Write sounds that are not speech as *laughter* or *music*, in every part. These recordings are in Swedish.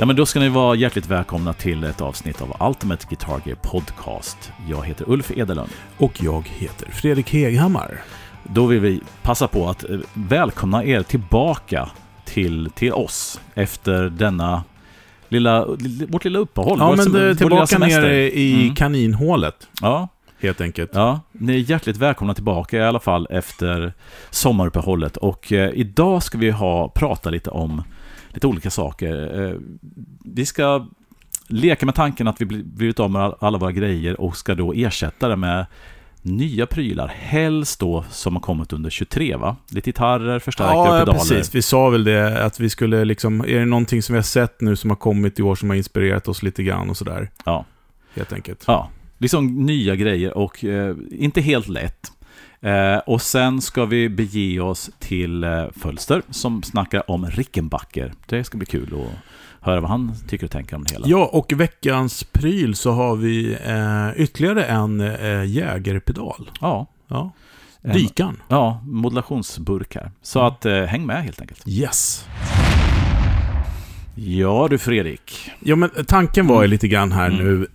Ja, men då ska ni vara hjärtligt välkomna till ett avsnitt av Ultimate Guitar Gear Podcast. Jag heter Ulf Edelund. Och jag heter Fredrik Heghammar. Då vill vi passa på att eh, välkomna er tillbaka till, till oss efter denna lilla, vårt lilla uppehåll. Ja, vår men det, lilla tillbaka nere i Mm. kaninhålet, Ja, helt enkelt. ja, ni är hjärtligt välkomna tillbaka i alla fall efter sommaruppehållet. Och eh, idag ska vi ha, prata lite om lite olika saker. Eh, vi ska leka med tanken att vi bli- blivit av med all- alla våra grejer och ska då ersätta det med nya prylar. Helst då som har kommit under 23 va? Lite gitarrer, förstärkare, Ja, pedaler. precis. Vi sa väl det, att vi skulle liksom, är det någonting som vi har sett nu som har kommit i år som har inspirerat oss lite grann och sådär. Ja. Helt enkelt. Ja, liksom nya grejer och eh, inte helt lätt. Eh, och sen ska vi bege oss till eh, Fölster som snackar om Rickenbacker. Det ska bli kul att höra vad han tycker och tänker om det hela. Ja, och veckans pryl så har vi eh, ytterligare en eh, jägerpedal. Ja, Ja. Dykan. Ja, modulationsburk här. Så att eh, häng med helt enkelt. Yes. Ja du Fredrik. Ja, men tanken var ju Mm. lite grann här Mm. nu.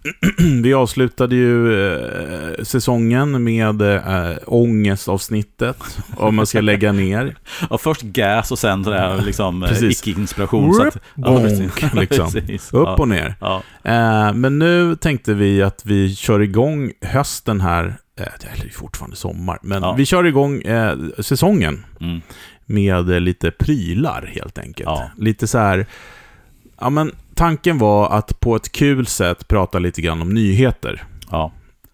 *clears throat* Vi avslutade ju eh, säsongen med eh, ångestavsnittet. Om man ska lägga ner. *laughs* Ja, först gas och sen det där liksom eh, icke-inspiration. så att- *laughs* Ja, precis. *laughs* Liksom. Precis. Upp och ner. Ja. Eh, men nu tänkte vi att vi kör igång hösten här. Eh, det är fortfarande sommar. Men Ja. vi kör igång eh, säsongen Mm. med eh, lite prylar helt enkelt. Lite så här... Ja, men tanken var att på ett kul sätt prata lite grann om nyheter. Ja.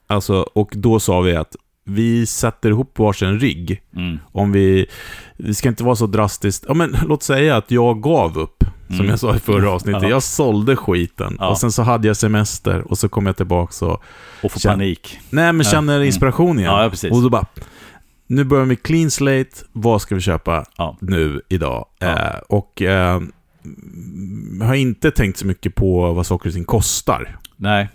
Alltså, och då sa vi att vi sätter ihop varsin rigg. Mm. Om vi... Vi ska inte vara så drastiskt. Ja, men låt säga att jag gav upp. Som Mm. jag sa i förra avsnittet. *laughs* Ja. Jag sålde skiten. Ja. Och sen så hade jag semester. Och så kom jag tillbaka och... Och få Känn- panik. Nej, men känner Mm. inspiration igen. Ja, precis. Och då bara... Nu börjar vi clean slate. Vad ska vi köpa nu, idag? Eh, och... Eh, har inte tänkt så mycket på vad saker och ting kostar. Nej.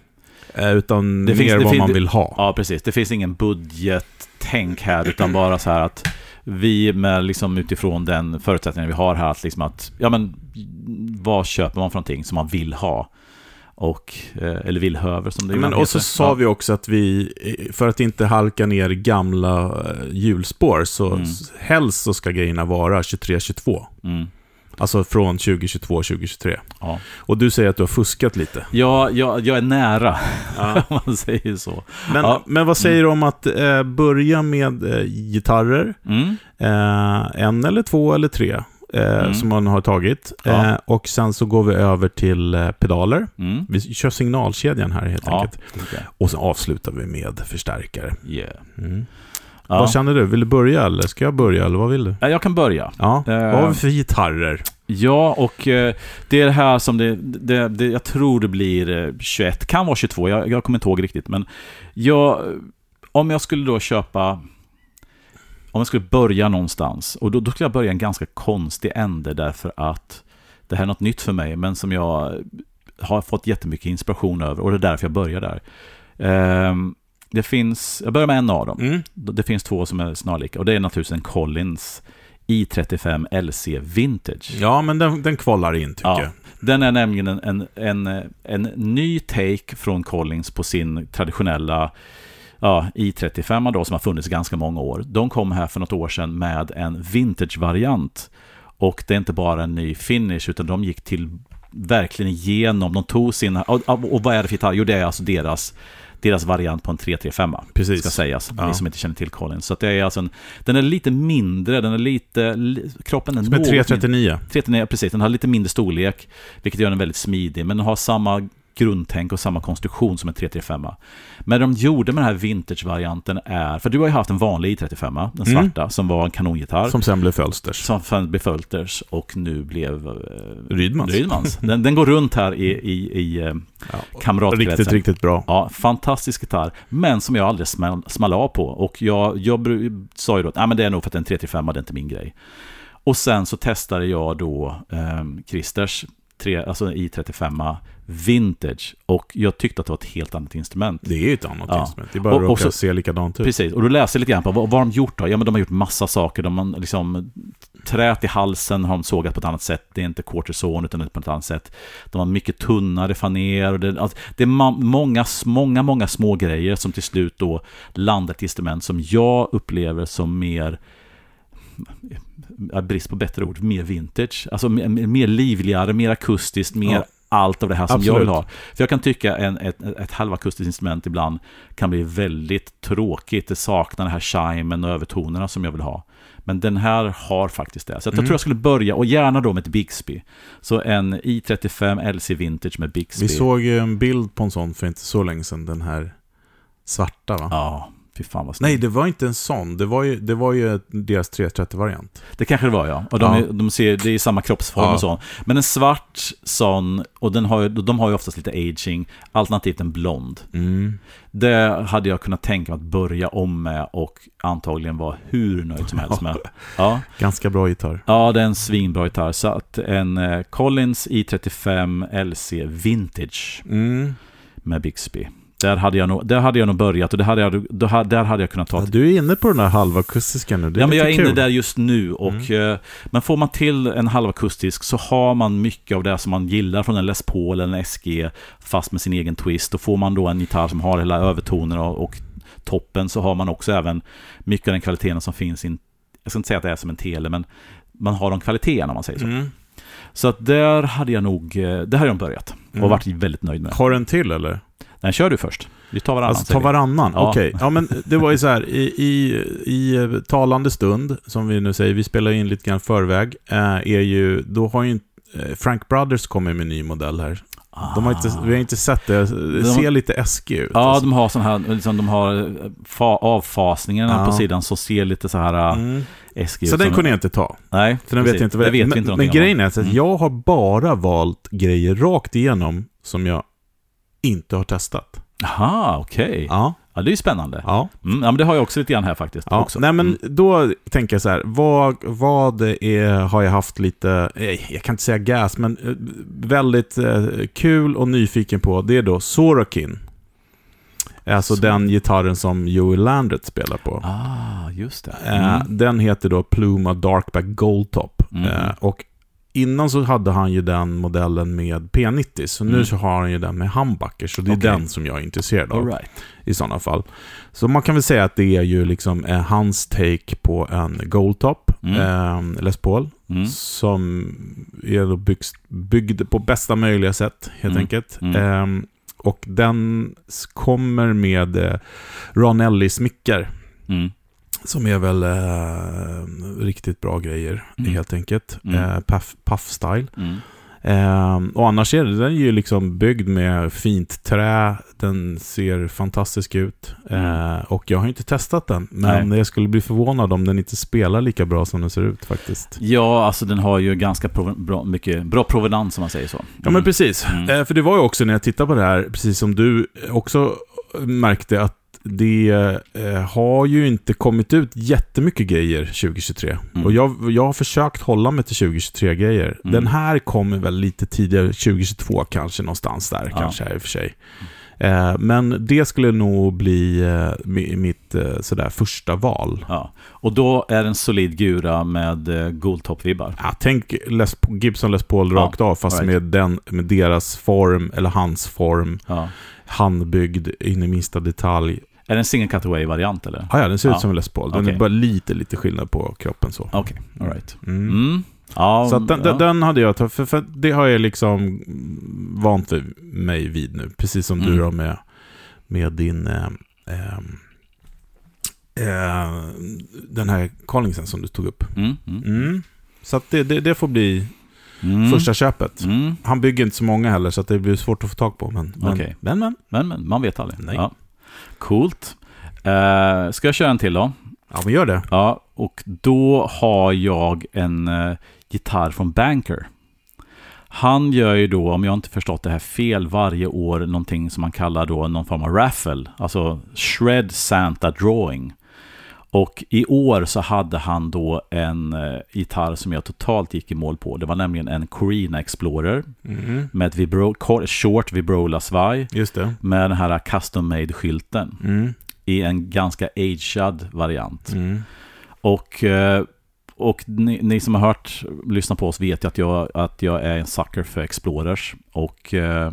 Eh, utan Det mer finns- det vad fin- man vill ha. Ja, precis. Det finns ingen budgettänk här, utan bara så här att vi med liksom utifrån den förutsättningen vi har här, att liksom att, ja men, vad köper man för någonting som man vill ha? Och, eh, eller vill höver som det Men, ibland och så sa ja. vi också att vi, eh, för att inte halka ner gamla hjulspår, så Mm. helst så ska grejerna vara 23-22. Mm, Alltså från 2022-2023. ja. Och du säger att du har fuskat lite. Ja, jag, jag är nära, *laughs* om man säger så. Men, Ja. men vad säger du om att eh, börja med eh, gitarrer? Mm, Eh, en eller två eller tre eh, Mm. som man har tagit. Ja. Eh, och sen så går vi över till eh, pedaler. mm. Vi kör signalkedjan här helt Ja, enkelt. okej. Och sen avslutar vi med förstärkare. Yeah. Ja. Vad känner du? Vill du börja eller ska jag börja eller vad vill du? Ja, Jag kan börja. Ja, Eh. vad har vi för gitarrer? Ja, och eh, det är det här som det, det, det jag tror det blir eh, 21, kan vara 22, jag, jag kommer inte ihåg riktigt. Men jag, om jag skulle då köpa, om jag skulle börja någonstans, och då, då skulle jag börja en ganska konstig ände därför att det här är något nytt för mig, men som jag har fått jättemycket inspiration över och det är därför jag börjar där. Ehm, det finns, jag börjar med en av dem. Mm. Det finns två som är snarlika och det är naturligtvis en Collins i35 LC Vintage. Ja, men den, den kvalar in tycker Ja. jag. Den är nämligen en, en, en, en ny take från Collins på sin traditionella ja, i35 då, som har funnits ganska många år. De kom här för något år sedan med en vintage-variant. Och det är inte bara en ny finish, utan de gick till verkligen igenom, de tog sina, och, och vad är det för gitarr? Jo, det är alltså deras, deras variant på en 335. Precis. Ska sägas, Ja. ni som inte känner till Collins. Så det är alltså en, den är lite mindre, den är lite, li, kroppen är Som är något mindre. 339. 39, precis. Den har lite mindre storlek, vilket gör den väldigt smidig, men den har samma grundtänk och samma konstruktion som en 335. Men det de gjorde med den här vintage-varianten är, för du har ju haft en vanlig i35, den Mm. svarta, som var en kanongitarr. Som sen blev Fölsters. Som sen blev Fölters och nu blev eh, Rydmans. Rydmans. Den, den går runt här i, i, i eh, Ja. kamratkretsen. Riktigt, riktigt bra. Ja, fantastisk gitarr, men som jag aldrig small, small av på. Och jag, jag sa ju då att ah, men det är nog för att en 335 det är inte min grej. Och sen så testade jag då eh, Christers tre, alltså i35 vintage och jag tyckte att det var ett helt annat instrument. Det är ju ett annat Ja. instrument. Det är bara Och- att och så- se likadant ut. Precis, och då läste jag lite grann på vad, vad har de gjort då? Ja, men de har gjort massa saker. De har liksom trät i halsen har de sågat på ett annat sätt. Det är inte quarterzone utan på ett annat sätt. De har mycket tunnare faner. Och det, alltså, det är många, många, många små grejer som till slut då landar ett instrument som jag upplever som mer brist på bättre ord, mer vintage. Alltså mer, mer livligare, mer akustiskt, mer Ja. Allt av det här som Absolut. jag vill ha. För jag kan tycka en, ett, ett halvakustiskt instrument ibland kan bli väldigt tråkigt. Det saknar den här chimen och övertonerna som jag vill ha. Men den här har faktiskt det. Så att jag Mm. tror jag skulle börja, och gärna då med ett Bixby. Så en i35 LC Vintage med Bixby. Vi såg ju en bild på en sån för inte så länge sedan, den här svarta va? Ja, fy fan vad Nej, det var inte en sån. Det var ju, det var ju deras 330-variant. Det kanske det var ja. Och de, Ja. Är, de ser, det är samma kroppsform Ja. och så. Men en svart sån, och den har, de har ju oftast lite aging, alternativt en blond. Mm. Det hade jag kunnat tänka mig att börja om med och antagligen vara hur nöjd som helst med. *laughs* Ja, Ganska bra gitarr. ja det är en svinbra gitarr. Så att en eh, Collins i35 LC Vintage Mm. med Bixby. Där hade jag nog, där hade jag nog börjat och det hade jag, då, där hade jag kunnat ta Ja, du är inne på den där halvakustiska nu. Det är ja, men jag är inne kul. Mm. där just nu. Och, eh, men får man till en halvakustisk så har man mycket av det som man gillar från en Les Paul eller en SG fast med sin egen twist. Och får man då en gitarr som har hela övertoner och, och toppen så har man också även mycket av den kvaliteten som finns i en, jag ska inte säga att det är som en tele, men man har de kvaliteterna om man säger så. Mm. Så att där hade jag nog, eh, där hade jag börjat och Mm. varit väldigt nöjd med. Har du en till eller? Den kör du först. Vi tar varannan. Alltså ta varannan, okej. Ja men det var ju så här, i, i, i eh, talande stund, som vi nu säger, vi spelar in lite grann förväg, eh, är ju, då har ju eh, Frank Brothers kommer med en ny modell här. De har inte, vi har inte sett det, det De- ser lite äskig ut. Ja, alltså. de har sån här, liksom, de har fa- avfasningarna Ja. på sidan som ser lite så här mm. mm. äskig Så ut. den kunde jag inte ta. Nej, För den vet precis. jag inte vad det vet men, inte Men grejen är så att Mm. jag har bara valt grejer rakt igenom som jag inte har testat. Jaha, okej. Ja. Ja, det är ju spännande. ja. Mm, ja, men det har jag också lite grann här faktiskt. Ja, också. nej men Mm. då tänker jag så här, vad, vad är, har jag haft lite, eh, jag kan inte säga gas, men eh, väldigt eh, kul och nyfiken på, det är då Sorokin. Alltså Så- den gitarren som Joey Landret spelar på. Ah, just det. Mm. Den heter då Pluma Darkback Goldtop. Mm. Och innan så hade han ju den modellen med P90, så nu Mm. så har han ju den med humbucker, så det är Okej. den som jag är intresserad av right. i sådana fall. Så man kan väl säga att det är ju liksom eh, hans take på en Goldtop, Mm. eh, Les Paul, Mm. som är då byggs, byggd på bästa möjliga sätt, helt Mm. enkelt. Eh, och den kommer med eh, Ron Ellis-mickar, Mm. Som är väl eh, riktigt bra grejer, Mm. helt enkelt. Mm. Eh, puff, puff-style. Mm. Eh, och annars är det, den är ju liksom byggd med fint trä, den ser fantastisk ut. Eh, och jag har inte testat den, men jag skulle bli förvånad om den inte spelar lika bra som den ser ut faktiskt. Ja, alltså den har ju ganska bra, mycket bra provenans om man säger så. Ja men precis, Mm. eh, för det var ju också när jag tittade på det här, precis som du också märkte att det eh, har ju inte kommit ut jättemycket grejer 2023. Mm. Och jag, jag har försökt hålla mig till 2023-grejer. Mm. Den här kommer väl lite tidigare, 2022 kanske, någonstans där Ja. kanske i och för sig. Eh, men det skulle nog bli eh, mi- mitt eh, sådär första val. Ja. Och då är det en solid gura med eh, Goldtop-vibbar. Ja, tänk Les, Gibson Les Paul rakt av, fast right. med, den, med deras form, eller hans form, handbyggd in i minsta detalj. Är det en single cutaway-variant eller? Ah, ja, den ser ut som en Les Paul. Den Okej. är bara lite, lite skillnad på kroppen så. Okej, all right. Mm. Mm. Ja, Så den, ja. den, hade jag tagit, för, för det har jag liksom vant mig vid nu. Precis som du Mm. då med, med din... Eh, eh, eh, den här Collingsen som du tog upp. Mm. Mm. Mm. Så att det, det, det får bli Mm. första köpet. Mm. Han bygger inte så många heller, så att det blir svårt att få tag på. Men, men, men, men. Men, men man vet aldrig. Nej. Ja. Coolt. Eh, ska jag köra en till då? Ja, men gör det. Ja, och då har jag en eh, gitarr från Banker. Han gör ju då, om jag inte förstått det här fel, varje år någonting som man kallar då någon form av raffle, alltså Shred Santa Drawing. Och i år så hade han då en eh, gitarr som jag totalt gick i mål på. Det var nämligen en Corina Explorer Mm. med ett vibro, kort- short vibrola-svaj med den här custom made-skylten Mm. i en ganska agead variant. Mm. Och eh, Och ni, ni, som har hört, lyssnat på oss vet ju att jag, att jag är en sucker för Explorers. Och, eh,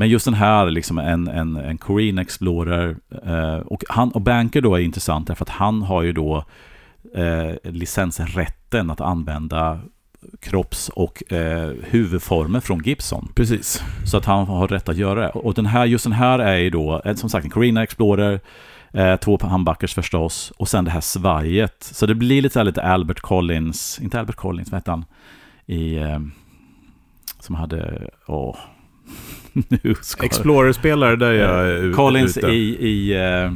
men just den här, liksom en, en, en Korean Explorer. Eh, och, han, och Banker då är intressant därför att han har ju då eh, licensrätten att använda kropps och eh, huvudformer från Gibson. Precis. Så att han har rätt att göra det. Och den här, just den här är ju då, eh, som sagt, en Carina Explorer, eh, två handbackers förstås, och sen det här svajet. Så det blir lite, lite Albert Collins, inte Albert Collins, vad hette han? I, eh, som hade, åh, *laughs* nu ska Explorer-spelare där jag ute. Collins ute. i, i eh,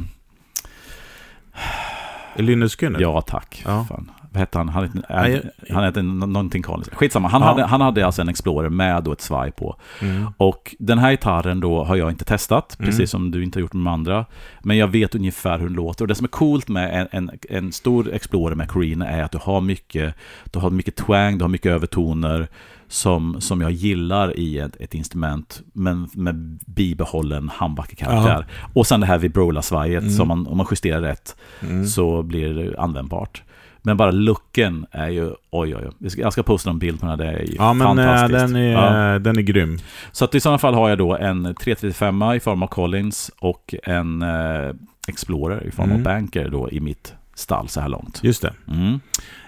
Linus Skinner? Ja, tack. Ja. Fan hette han? Han hette, Nej, han hette någonting Collins. Skitsamma. Han, ja. hade, han hade alltså en Explorer med då ett svaj på. Mm. Och den här gitarren då har jag inte testat, mm. precis som du inte har gjort med de andra. Men jag vet ungefär hur den låter. Och det som är coolt med en, en, en stor Explorer med Carina är att du har mycket, du har mycket twang, du har mycket övertoner som, som jag gillar i ett, ett instrument, men med bibehållen handbackerkaraktär. Och sen det här vibrola-svajet, mm. som man, om man justerar rätt, mm. så blir det användbart. Men bara looken är ju, oj oj oj. Jag ska posta en bild på den här, det är ju ja, men, äh, fantastiskt. Den är, ja. den är grym. Så att i sådana fall har jag då en 335 i form av Collins och en eh, Explorer i form mm. av Banker då i mitt stall så här långt. Just det. Mm.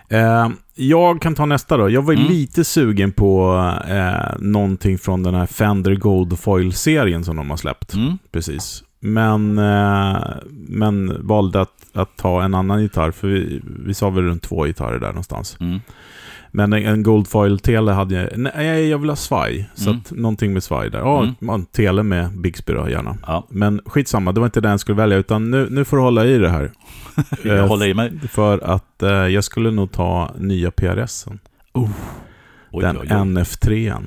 Eh, jag kan ta nästa då. Jag var mm. lite sugen på eh, någonting från den här Fender Gold Foil-serien som de har släppt. Mm. Precis. Men, eh, men valde att, att ta en annan gitarr, för vi, vi sa väl runt två gitarrer där någonstans. Mm. Men en, en Goldfoil Tele hade jag, nej jag vill ha svaj. Så mm. att någonting med svaj där. Ja, mm. Tele med Bixby då gärna. Ja. Men skitsamma, det var inte den jag skulle välja, utan nu, nu får du hålla i det här. *laughs* jag eh, håller i mig. För att eh, jag skulle nog ta nya PRSen. Oh. Oj, den oj, oj. NF3an.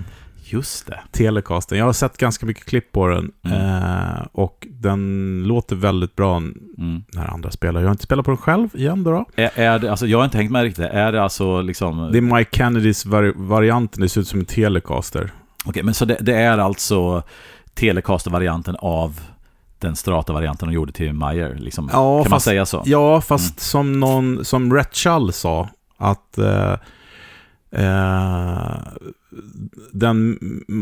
Just det. Telecasten. Jag har sett ganska mycket klipp på den. Mm. Eh, och den låter väldigt bra mm. när andra spelar. Jag har inte spelat på den själv igen då. då. Är, är det, alltså, jag har inte tänkt mig riktigt. Är det alltså liksom... Det är Mike Kennedys vari varianten. Det ser ut som en Telecaster. Okej, okay, men så det, det är alltså Telecaster-varianten av den strata-varianten de gjorde till Meyer? Liksom. Ja, kan fast, man säga så? Ja, fast mm. som någon, som Rhett sa, att eh, eh, den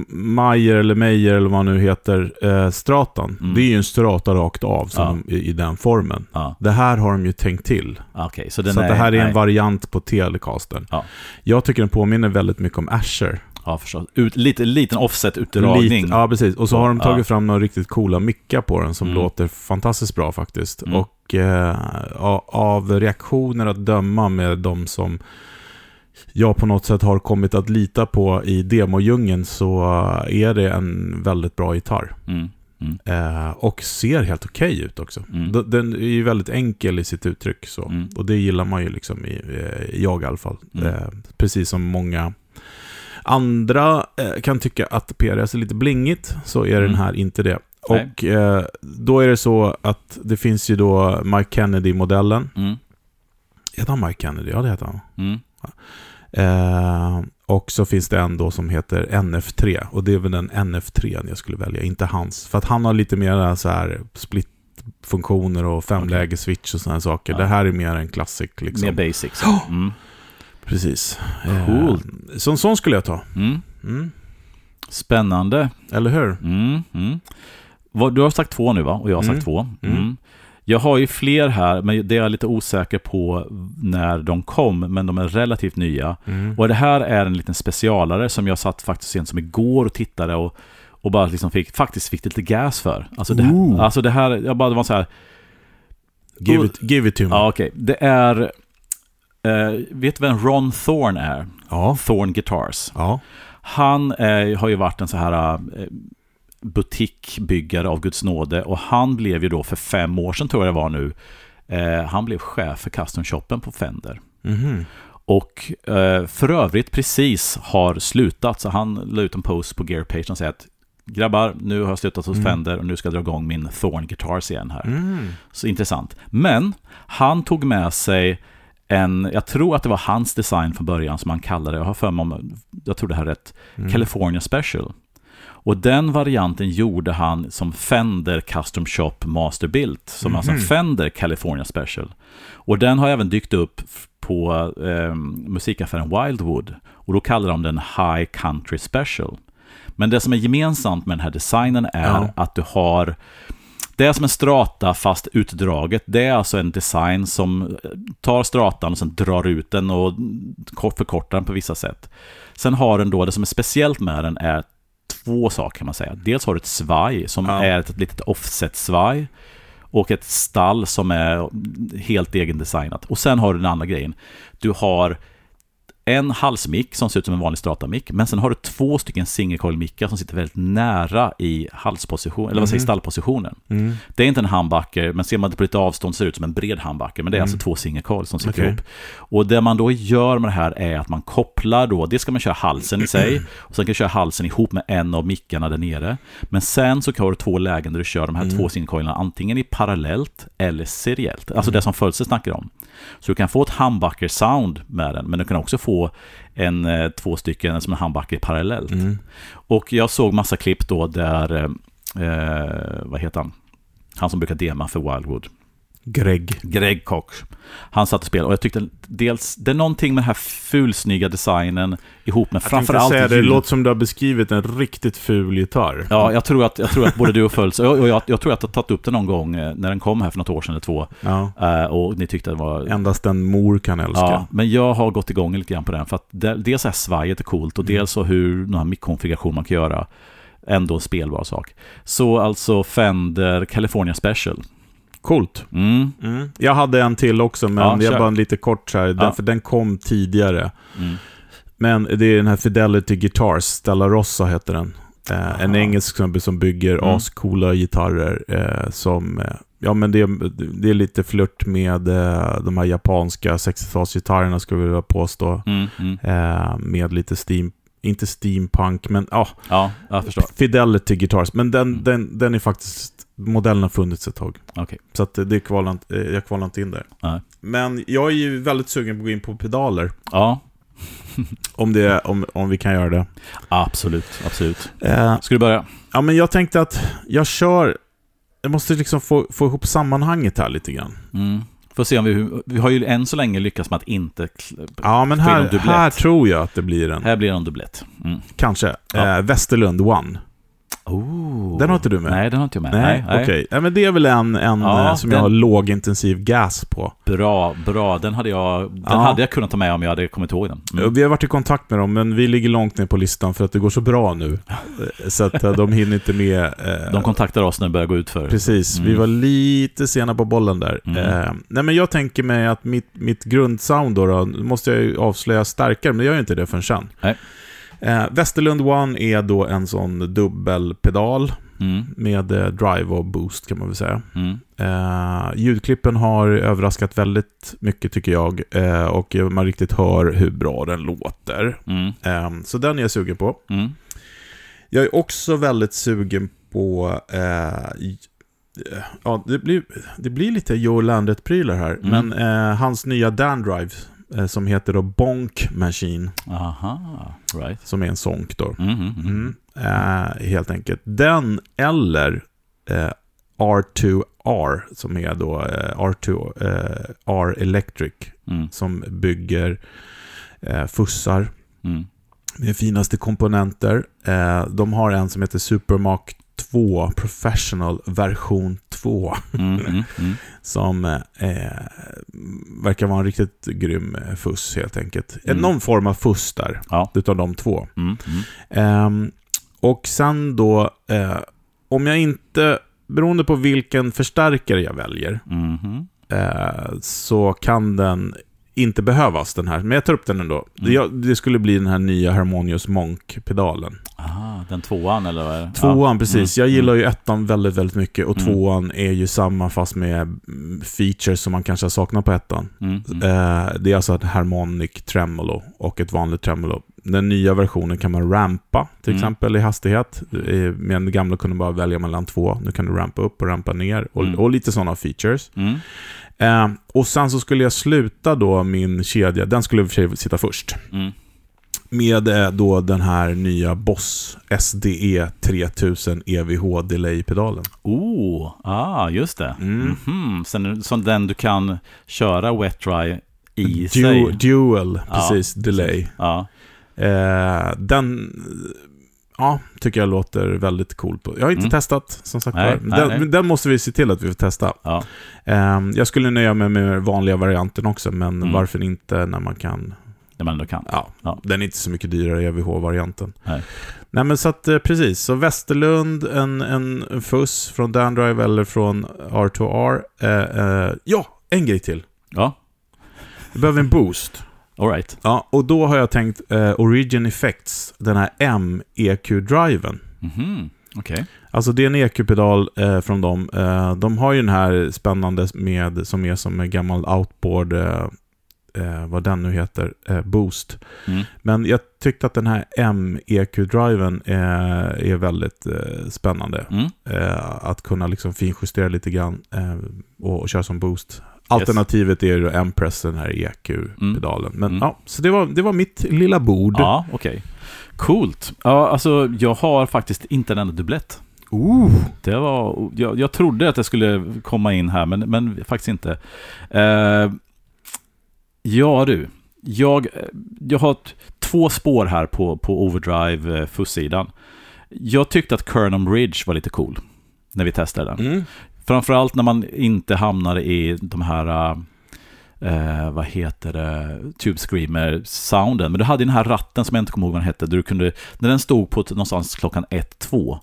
Mayer eller Meyer eller vad nu heter, eh, stratan. Mm. Det är ju en strata rakt av som ja. i, i, den formen. Ja. Det här har de ju tänkt till. Okay, så, så är, det här är nej. en variant på Telecastern. Ja. Jag tycker den påminner väldigt mycket om Asher. Ja, förstås. Ut, lite, liten offset-utdragning. ja, precis. Och så har de tagit fram några riktigt coola mickar på den som mm. låter fantastiskt bra faktiskt. Mm. Och eh, av reaktioner att döma med de som jag på något sätt har kommit att lita på i demodjungeln så är det en väldigt bra gitarr. Mm. Mm. Eh, och ser helt okej okay ut också. Mm. Den är ju väldigt enkel i sitt uttryck. Så. Mm. Och det gillar man ju liksom, i, eh, jag i alla fall. Mm. Eh, precis som många andra eh, kan tycka att PRS är lite blingigt, så är den mm. här inte det. Och eh, då är det så att det finns ju då Mike Kennedy-modellen. Heter han Mike Kennedy? Ja, det heter han. Mm. Eh, och så finns det en då som heter NF3 och det är väl den NF3 jag skulle välja, inte hans. För att han har lite mer så här split-funktioner och femläge-switch och sådana saker. Ja. Det här är mer en klassik. Liksom. Mer basics. Mm. Precis. Cool. Eh, så en sån skulle jag ta. Mm. Mm. Spännande. Eller hur? Mm, mm. Du har sagt två nu va? Och jag har sagt mm. två. Jag har ju fler här, men det är jag lite osäker på när de kom, men de är relativt nya. Mm. Och det här är en liten specialare som jag satt faktiskt sent som igår och tittade och, och bara liksom fick, faktiskt fick lite gas för. Alltså det, alltså det här, jag bara, det var så här... Give it, give it to me. Ja, okej. Okay. Det är... Eh, vet du vem Ron Thorne är? Ja. Thorne Guitars. Ja. Han eh, har ju varit en så här... Eh, butikbyggare av Guds nåde och han blev ju då för fem år sedan tror jag det var nu, eh, han blev chef för custom shoppen på Fender. Mm. Och eh, för övrigt precis har slutat, så han la ut en post på Gearpage och säger att grabbar, nu har jag slutat hos mm. Fender och nu ska jag dra igång min Thorn Guitars igen här. Mm. Så intressant. Men han tog med sig en, jag tror att det var hans design från början som han kallade det, jag har för mig om, jag tror det här är rätt, mm. California Special. Och den varianten gjorde han som Fender Custom Shop Master Built, som mm -hmm. alltså Fender California Special. Och den har även dykt upp på eh, musikaffären Wildwood. Och då kallar de den High Country Special. Men det som är gemensamt med den här designen är Ja. att du har det är som en strata fast utdraget. Det är alltså en design som tar stratan och sen drar ut den och kort- förkortar den på vissa sätt. Sen har den då, det som är speciellt med den är två saker kan man säga. Dels har du ett svaj som Ja. är ett litet offset-svaj och ett stall som är helt egendesignat. Och sen har du den andra grejen. Du har en halsmick som ser ut som en vanlig strata-mick, men sen har du två stycken single coil-mickar som sitter väldigt nära i halsposition, eller vad säger Mhm. stallpositionen. Mm. Det är inte en handbacker, men ser man det på lite avstånd ser det ut som en bred handbacker, men det är alltså två single coil som sitter Okej. ihop. Och det man då gör med det här är att man kopplar då, det ska man köra halsen i sig, och sen kan du köra halsen ihop med en av mickarna där nere. Men sen så har du två lägen där du kör de här två single coilerna antingen i parallellt eller seriellt, alltså det som Fölse snackar om. Så du kan få ett humbucker-sound med den, men du kan också få en, eh, två stycken som en humbucker parallellt. Mm. Och jag såg massa klipp då där, eh, eh, vad heter han? Han som brukar dema för Wildwood. Greg. Greg Koch. Han satt och spelade och jag tyckte dels, det är någonting med den här fulsnygga designen ihop med Jag tänkte framförallt säga det, ljud. låter som du har beskrivit en riktigt ful gitarr. Ja, jag tror, att, jag tror att både du och Föls, och och jag, jag tror att jag har tagit upp det någon gång eh, när den kom här för något år sedan eller två. Ja. eh, Och ni tyckte det var... Endast en mor kan älska. Ja, men jag har gått igång lite grann på den. För att dels är svajet är coolt och Mm. dels så hur den här mickkonfiguration man kan göra. Ändå en spelbar sak. Så alltså Fender California Special. Coolt. Mm, Mm. Jag hade en till också, men Ja, jag kör. bara lite kort så här, den, Ja. för den kom tidigare. mm. Men det är den här Fidelity Guitars, Stella Rossa heter den. Eh, en engelsk snubbe som bygger Mm. ascoola gitarrer eh, som... Eh, ja, men det, det är lite flört med eh, de här japanska 60-talsgitarrerna skulle jag vilja påstå. Mm, mm. Eh, med lite steam... Inte steampunk, men ja, Ja, jag förstår. Fidelity Guitars. Men den, Mm. den, den är faktiskt... Modellen har funnits ett tag. Okej. Så att det kvalar, inte- eh, jag kvalar inte in där. Nej. Men jag är ju väldigt sugen på att gå in på pedaler. Ja, *laughs* Om, det, om, om vi kan göra det. absolut. Absolut. Eh, Ska du börja? ja, men jag tänkte att jag kör... Jag måste liksom få, få ihop sammanhanget här lite grann. Mm. Får se om vi... Vi har ju än så länge lyckats med att inte... Ja, men här, här tror jag att det blir en. Här blir det en dubblett. Mm. Kanske. Ja. Eh, Västerlund One. Oh. Den har inte du med? Nej, den har inte jag med. Nej, okej. Ja, men det är väl en, en Ja, eh, som den- jag har lågintensiv gas på. Bra, bra. Den hade jag, den Ja. hade jag kunnat ta med om jag hade kommit ihåg den. Mm. Vi har varit i kontakt med dem, men vi ligger långt ner på listan för att det går så bra nu. *laughs* Så att eh, de hinner inte med. eh, De kontaktar oss när det börjar gå ut för. Precis, vi Mm. var lite sena på bollen där. Mm. Eh, nej men jag tänker mig att mitt, mitt grundsound då, då, måste jag avslöja starkare, men jag gör inte det förrän sen. Nej. Eh, Westerlund One är då en sån dubbelpedal Mm. med eh, drive och boost kan man väl säga. Mm. Eh, ljudklippen har överraskat väldigt mycket tycker jag eh, och man riktigt hör hur bra den låter. Mm. Eh, så den är jag sugen på. Mm. Jag är också väldigt sugen på... Eh, eh, ja, det blir, det blir lite Joe Landet-prylar här. Mm. Men eh, hans nya Dan Drive, som heter då Bonk Machine, Aha, right. som är en sonk då. Mm, mm, mm. Mm. Eh, helt enkelt. Den eller eh, R2R, som är då eh, R2 eh, R Electric, Mm. som bygger eh, fussar Mm. med finaste komponenter. Eh, de har en som heter Supermark 2 Professional version 2. Mm, mm, mm. *laughs* Som eh, verkar vara en riktigt grym eh, fuss helt enkelt. Mm. Någon form av fuss där, Ja. utav de två. Ehm, och sen då, eh, om jag inte, beroende på vilken förstärkare jag väljer, eh, så kan den inte behövas den här. Men jag tar upp den ändå. Mm. Det, det skulle bli den här nya Harmonious Monk-pedalen. Aha, den tvåan eller vad är det? Tvåan, Ja. precis. Mm, Jag gillar ju ettan väldigt, väldigt mycket. Och Mm. tvåan är ju samma fast med mm, features som man kanske har saknat på ettan. Mm, mm. Eh, det är alltså ett harmonic tremolo och ett vanligt tremolo. Den nya versionen kan man rampa, till Mm. exempel, i hastighet. Med den gamla kunde man bara välja mellan två. Nu kan du rampa upp och rampa ner. Och, Mm. och lite sådana features. Eh, och sen så skulle jag sluta då min kedja, den skulle i och för sig sitta först. Mm. Med eh, då den här nya Boss SDE 3000 EVH Delay-pedalen. Oh, ah, just det. Mm. Mhm. Sen, som den du kan köra wet dry i Du sig. dual, Ja, precis, delay. Ja, Eh, den, ja, tycker jag låter väldigt cool. På. Jag har inte Mm. testat, som sagt Nej, nej, den, nej. den måste vi se till att vi får testa. ja. Eh, jag skulle nöja mig med vanliga varianten också, men Mm. varför inte när man kan... Det man ändå kan. Ja, Ja. den är inte så mycket dyrare, EVH-varianten. Nej. Nej, men så att eh, precis. Så Västerlund, en, en, fuss från Dandrive eller från R2R. Eh, eh, ja, en grej till. Ja, Vi behöver en boost. Alright. Ja, och då har jag tänkt eh, Origin Effects, den här M-EQ-driven. Mhm, okej. Alltså det är en EQ-pedal eh, från dem. Eh, de har ju den här spännande med, som är som en gammal outboard, eh, eh, vad den nu heter, eh, Boost. Mm. Men jag tyckte att den här M-EQ-driven eh, är väldigt spännande. Mm. Att kunna liksom finjustera lite grann och, och köra som boost. Alternativet är ju M-press, den här EQ-pedalen. Men Mm. ja, så det var, det var mitt lilla bord. Ja, okej. Coolt. Ja, alltså jag har faktiskt inte en enda dubblett. Ooh. Det var, jag, jag trodde att det skulle komma in här, men, men faktiskt inte. Eh, ja du, jag, jag har två spår här på, på Overdrive eh. Jag tyckte att Kernum Ridge var lite cool när vi testade den. Mm. Framförallt när man inte hamnar i de här, eh, eh, vad heter det, Tube Screamer-sounden. Men du hade den här ratten som jag inte kommer ihåg vad den hette, där du kunde, när den stod på någonstans klockan 1-2,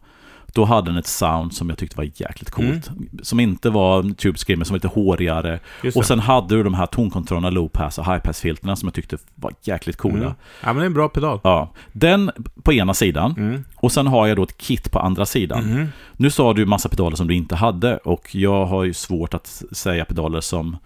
då hade den ett sound som jag tyckte var jäkligt coolt. Som inte var Tube Screamer, som var lite hårigare. Och sen hade du de här tonkontrollerna, low pass och high pass-filterna som jag tyckte var jäkligt coola. Mm. Ja, men det är en bra pedal. Ja, den på ena sidan Mm. och sen har jag då ett kit på andra sidan. Mhm. Nu sa du massa pedaler som du inte hade och jag har ju svårt att säga pedaler som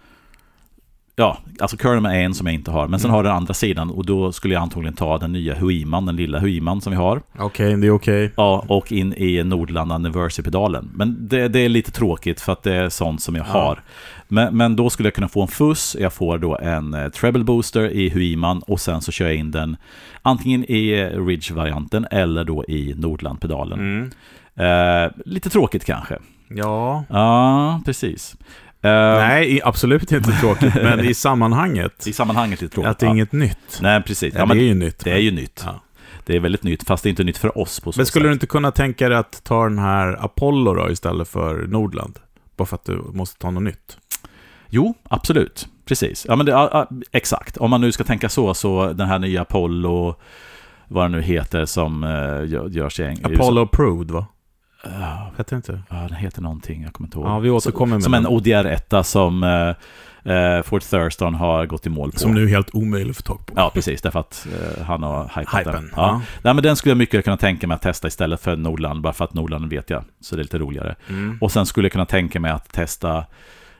Ja, alltså Kernum är en som jag inte har, men sen Mm. har den andra sidan och då skulle jag antagligen ta den nya Huiman, den lilla Huiman som vi har. Okej, det är okej. Ja, och in i Nordland Anniversary-pedalen. Men det, det är lite tråkigt för att det är sånt som jag Ja. har. Men, men då skulle jag kunna få en fuss, jag får då en eh, treble booster i Huiman och sen så kör jag in den antingen i Ridge-varianten eller då i Nordland-pedalen. Mm. Eh, lite tråkigt kanske. Ja. Ja, precis. Eh, Nej, absolut inte tråkigt, men i sammanhanget. *laughs* I sammanhanget lite tråkigt. Att det är ja. inget nytt. Nej, precis. Ja, Ja, men det är ju nytt. det är ju nytt. Det är väldigt nytt, fast det är inte nytt för oss på så Men skulle sätt. du inte kunna tänka dig att ta den här Apollo då istället för Nordland? Bara för att du måste ta något nytt. Jo, absolut. Precis. Ja, men det, ja, exakt. Om man nu ska tänka så, så den här nya Apollo, vad den nu heter, som uh, gör, görs i Eng- Apollo Approved va? Heter det inte? ja, den heter någonting, jag kommer inte ihåg. Ja, vi återkommer med som en den. ODR-etta som uh, uh, Fort Thurston har gått i mål på. Som nu är helt omöjlig att få tag på. Ja, precis. Därför att eh, han har hypat Hypen. den. Ja. Ja. Nej, men den skulle jag mycket kunna tänka mig att testa istället för Nordland, bara för att Nordland vet jag, så det är lite roligare. Mm. Och sen skulle jag kunna tänka mig att testa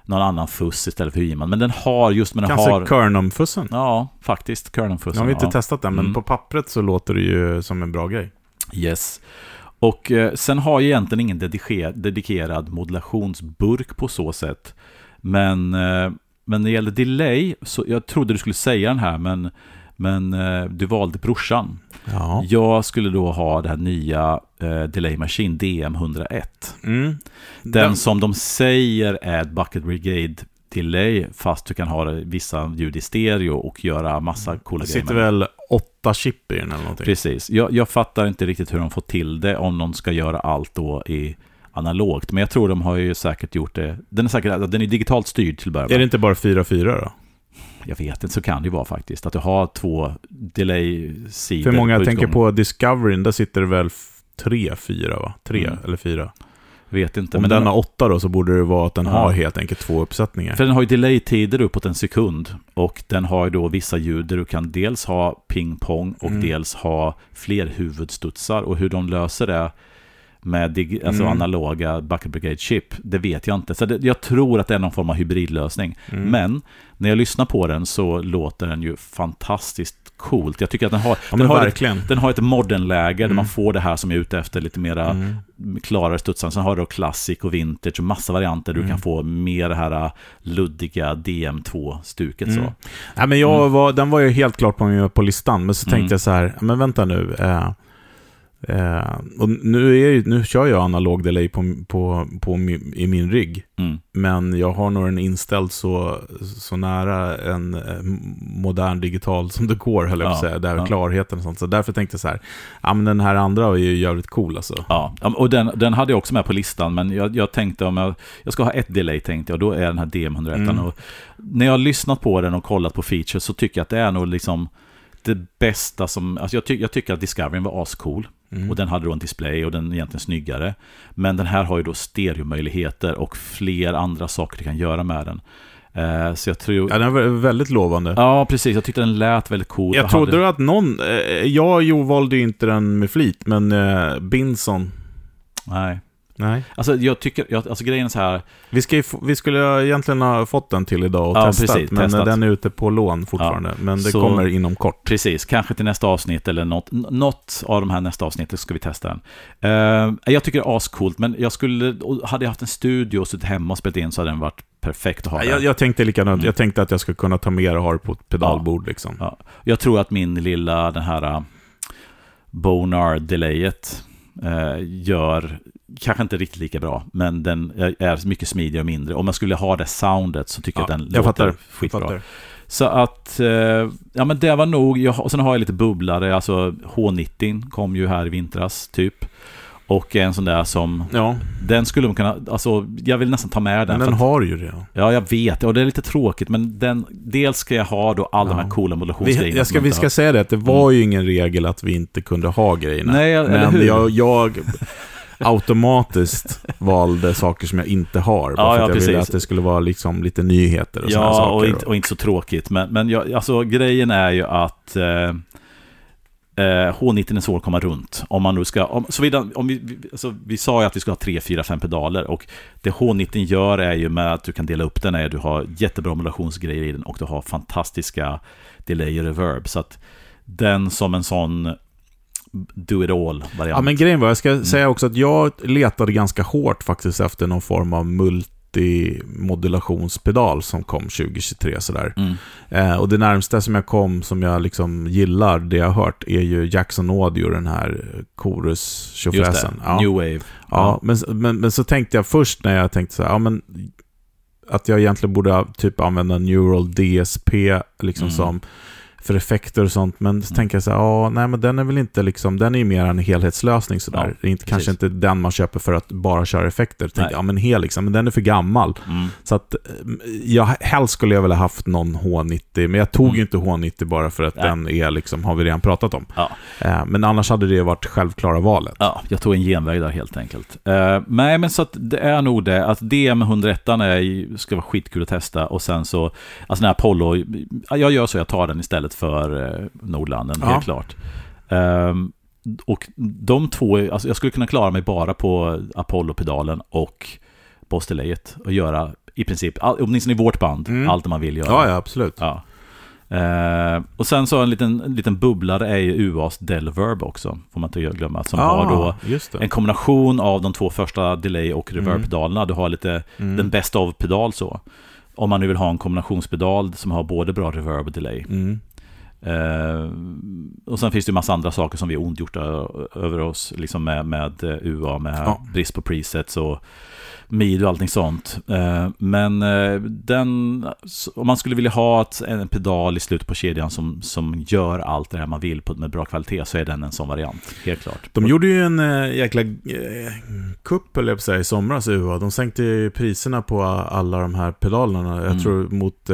någon annan fuss istället för Hyman. Men den har just, men den Kanske har... Kernum-fussen? Ja, faktiskt. Kernum-fussen. Jag har inte ja. testat den, men Mm. på pappret så låter det ju som en bra grej. Yes. Och eh, sen har jag egentligen ingen dediker, dedikerad modulationsburk på så sätt. Men, eh, men när det gäller delay, så jag trodde du skulle säga den här, men, men eh, du valde brorsan. Ja. Jag skulle då ha det här nya Delay Machine DM101. Mm. Den, som de säger är Bucket Brigade Delay, fast du kan ha vissa ljud i stereo och göra massa coola det grejer. sitter med den. väl åtta chip i den eller någonting? Precis. Jag, jag fattar inte riktigt hur de får till det om de ska göra allt då i analogt. Men jag tror de har ju säkert gjort det. Den är säkert den är digitalt styrd till att börja Är det inte bara 4-4 då? Jag vet inte, så kan det ju vara faktiskt. Att du har två delay-sidor För många på tänker på Discoveryn, där sitter det väl tre, fyra va? Tre Mm. eller fyra. Vet inte. Om men den har åtta då så borde det vara att den Ja. har helt enkelt två uppsättningar. För den har ju delay-tider uppåt en sekund. Och den har ju då vissa ljud där du kan dels ha ping-pong och Mm. dels ha fler huvudstudsar. Och hur de löser det med dig- alltså Mm. analoga Bucket Brigade chip, det vet jag inte. Så det, jag tror att det är någon form av hybridlösning. Mm. Men när jag lyssnar på den så låter den ju fantastiskt coolt. Jag tycker att den har, ja, den har, ett, den har ett modern-läge där Mm. man får det här som jag är ute efter, lite mera Mm. klarare studsar. Sen har du classic och vintage och massa varianter. Du Mm. kan få mer det här äh, luddiga DM2-stuket. Mm. Så. Ja, men jag Mm. var, den var ju helt klart på, på listan, men så Mm. tänkte jag så här, men vänta nu. Eh, Eh, och nu, är, nu kör jag analog delay på, på, på i min rigg. Mm. Men jag har nog den inställd så, så nära en eh, modern digital som det går, höll jag på att säga. Där ja. klarheten och sånt. Så därför tänkte jag så här, ja men den här andra är ju jävligt cool alltså. Ja, och den, den hade jag också med på listan, men jag, jag tänkte om jag, jag ska ha ett delay tänkte jag, då är den här DM101. Mm. Och när jag har lyssnat på den och kollat på features så tycker jag att det är nog liksom det bästa som, alltså jag, ty, jag tycker att Discoveryn var ascool. Mm. Och den hade då en display och den är egentligen snyggare. Men den här har ju då stereomöjligheter och fler andra saker du kan göra med den. Eh, så jag tror... Ja, den var väldigt lovande. Ja, precis. Jag tyckte den lät väldigt cool. Jag trodde hade- att någon, eh, jag jo, valde ju inte den med flit, men eh, Binson, Nej. Nej. Alltså jag tycker, jag, alltså grejen är så här. Vi, ska ju vi skulle egentligen ha fått den till idag och Ja, testat, precis, men testat. den är ute på lån fortfarande. men det Så- kommer inom kort. Precis, kanske till nästa avsnitt eller något, något av de här nästa avsnittet ska vi testa den. Eh, jag tycker det är ascoolt, men jag skulle, hade jag haft en studio och suttit hemma och spelat in så hade den varit perfekt att ha Jag, där. jag tänkte likadant, Mm. jag tänkte att jag skulle kunna ta med och ha det på ett pedalbord liksom. Ja. Jag tror att min lilla, den här uh, Bonar-delayet eh, gör, kanske inte riktigt lika bra, men den är- mycket smidigare och mindre. Om man skulle ha det soundet så tycker jag att den jag låter fattar. skitbra. Fattar. Så att, eh, ja men det var nog, jag, och sen har jag lite bubblare, alltså H90 kom ju här i vintras typ. Och en sån där som, Ja, den skulle man kunna, alltså jag vill nästan ta med den. men den att, har ju det. ja, jag vet, och det är lite tråkigt, men den, dels ska jag ha då alla de Ja. här coola modulationsgrejerna. Vi, jag ska, vi ska har. säga det, att det var ju ingen regel att vi inte kunde ha grejerna. Nej, eller men jag, jag automatiskt valde saker som jag inte har. Bara Ja, för ja, att jag ville precis. att det skulle vara liksom lite nyheter och sådana Ja, saker. och inte, och inte så tråkigt. Men, men jag, alltså, grejen är ju att eh, eh, H90 är svår att komma runt. Om man nu ska, om, såvida, om vi, alltså, vi sa ju att vi ska ha 3, 4, 5 pedaler. Och det H90 gör är ju med att du kan dela upp den, är att du har jättebra modulationsgrejer i den och du har fantastiska delay och reverb. Så att den som en sån do it all-variant. Ja, men grejen var, jag Mm. ska säga också att jag letade ganska hårt faktiskt efter någon form av multimodulationspedal som kom 2023 sådär. Mm. Eh, och det närmsta som jag kom, som jag liksom gillar, det jag har hört, är ju Jackson Audio, den här chorus tjofräsen. Ja. New Wave. Ja, men, men, men så tänkte jag först när jag tänkte så här, ja men att jag egentligen borde typ använda Neural DSP liksom Mm. som för effekter och sånt. Men så Mm. tänker jag så här, ja, nej men den är väl inte liksom, den är ju mer en helhetslösning sådär. Ja, inte, kanske inte den man köper för att bara köra effekter. Tänkte, ja men hel liksom, men den är för gammal. Mm. Så att, eh, jag, helst skulle jag väl ha haft någon H90, men jag tog Mm. ju inte H90 bara för att Nej. den är liksom, har vi redan pratat om. Ja. Eh, men annars hade det varit självklara valet. Ja, jag tog en genväg där helt enkelt. Eh, nej, men så att det är nog det. Att DM101 är, ju- ska vara skitkul att testa. Och sen så, alltså den här Apollo, ja, jag gör så, jag tar den istället för eh, Nordlanden, Ja. helt klart. Ehm, och de två, alltså jag skulle kunna klara mig bara på Apollo-pedalen och Boss Delayet och göra i princip, åtminstone i vårt band, Mm. allt man vill göra. Ja, ja, absolut. Ja. Eh, och sen så en liten, en liten bubblare är ju UAs Delverb också, får man inte glömma. Som har då Ah, just det. en kombination av de två första delay och reverb-pedalerna. Du har lite Mm. den bästa av pedal så. Om man nu vill ha en kombinationspedal som har både bra reverb och delay. Mm. Eh, och sen finns det ju massa andra saker som vi har ondgjort ö- över oss, liksom med, med eh, UA, med Ja. brist på presets och mid och allting sånt. Eh, men eh, den, om man skulle vilja ha ett, en pedal i slutet på kedjan som, som gör allt det här man vill på, med bra kvalitet så är den en sån variant, helt klart. De gjorde ju en äh, jäkla kupp, eller jag säga, i somras, UA. De sänkte ju priserna på alla de här pedalerna, jag Mm. tror mot,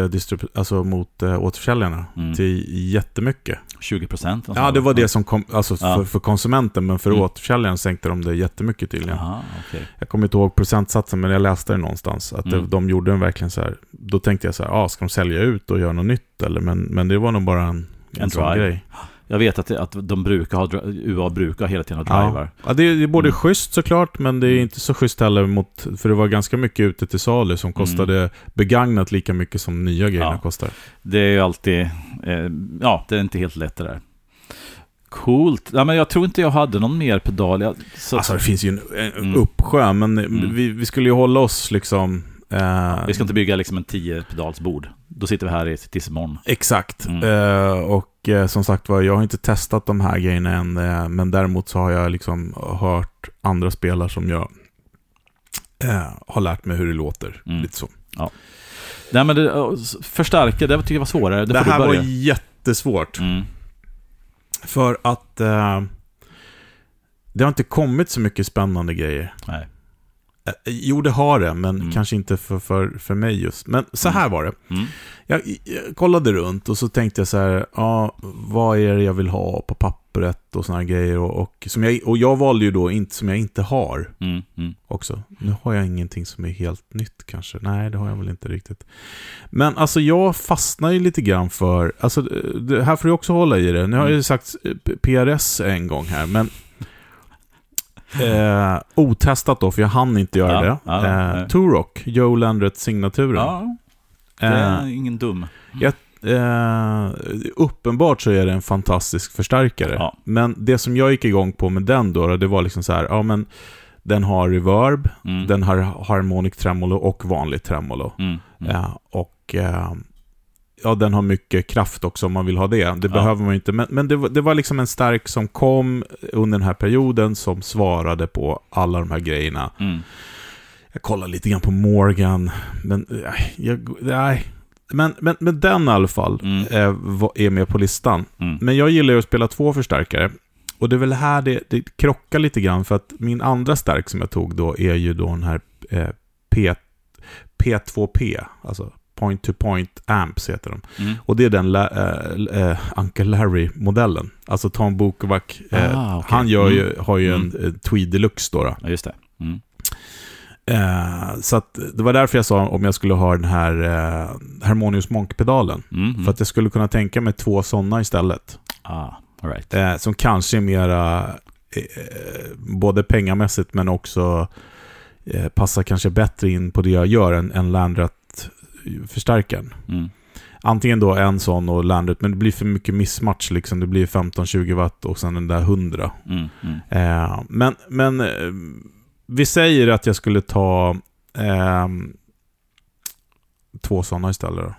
alltså mot återförsäljarna, Mm. till jättemycket. 20 procent? Ja, det var det som kom, alltså Ja. för, för konsumenten, men för Mm. återförsäljaren sänkte de det jättemycket tydligen. Jaha, okej. Jag kommer inte ihåg procentsatsen, men jag läste det någonstans. Att Mm. det, de gjorde en verkligen så här, då tänkte jag så här, ah, ska de sälja ut och göra något nytt eller? Men, men det var nog bara en, en, En sån grej. Jag vet att, det, att de brukar ha, UA brukar hela tiden ha drivar. Ja, det är, det är både Mm. schysst såklart, men det är Mm. inte så schysst heller mot, för det var ganska mycket ute till salu som kostade begagnat lika mycket som nya grejerna Mm. Ja. kostar. Det är ju alltid, eh, ja, det är inte helt lätt det där. Coolt. Ja, men jag tror inte jag hade någon mer pedal. Jag, så, Alltså det finns ju en, en Mm. uppsjö, men Mm. vi, vi skulle ju hålla oss liksom... eh, vi ska inte bygga liksom en 10 pedalsbord. Då sitter vi här i, tills imorgon. Exakt. Mm. Eh, och eh, som sagt var, jag har inte testat de här grejerna än, eh, men däremot så har jag liksom hört andra spelare som jag eh, har lärt mig hur det låter. Mm. Lite så. Nej, men det, förstärka, det tycker jag var svårare. Det, Det, här var jättesvårt. Mm. För att eh, det har inte kommit så mycket spännande grejer. Nej. Eh, Jo, det har det, men Mm. kanske inte för, för, för mig just. Men så här var det. Mm. Jag, jag kollade runt och så tänkte jag så här, ja, vad är det jag vill ha på pappret och såna här grejer. Och, och, som jag, och jag valde ju då inte som jag inte har Mm. Mm. också. Nu har jag ingenting som är helt nytt kanske. Nej, det har jag väl inte riktigt. Men alltså jag fastnar ju lite grann för, alltså det här får du också hålla i det. Nu har jag ju sagt eh, PRS en gång här, men Eh, otestat då, för jag hann inte göra Ja, det. ja, eh. Turok, Joe Landret-signaturen. Ja, det Eh, är ingen dum. Eh, uppenbart så är det en fantastisk förstärkare. Ja. Men det som jag gick igång på med den då, det var liksom så här, ja men den har reverb, Mm. den har harmonic tremolo och vanlig tremolo. Mm. Mm. Eh, och eh, ja, den har mycket kraft också om man vill ha det. Det behöver man ju inte. Men, men det, var- det var liksom en stark som kom under den här perioden som svarade på alla de här grejerna. Mm. Jag kollar lite grann på Morgan, men nej, jag, nej. Men, men, men den i alla fall Mm. eh, är med på listan. Mm. Men jag gillar ju att spela två förstärkare. Och det är väl här det, det krockar lite grann, för att min andra stärk som jag tog då är ju då den här eh, P, P2P, alltså Point to Point Amps heter de. Mm. Och det är den La, eh, eh, Uncle Larry-modellen. Alltså Tom Bukovac, Ah, okej. han gör ju, Mm. har ju Mm. en eh, Tweed Deluxe då. då. Ja, just det. Mm. Eh, så att det var därför jag sa om jag skulle ha den här eh, Harmonious Monk-pedalen. Mm. Mm. För att jag skulle kunna tänka mig två sådana istället. Ah, all right. Eh, som kanske är mera, eh, både pengamässigt men också eh, passar kanske bättre in på det jag gör än, än Landrat-förstärkaren. Mm. Antingen då en sån och Landrat, men det blir för mycket missmatch liksom. Det blir 15-20 watt och sen den där 100. Mm. Mm. Eh, men men vi säger att jag skulle ta eh, två sådana istället då.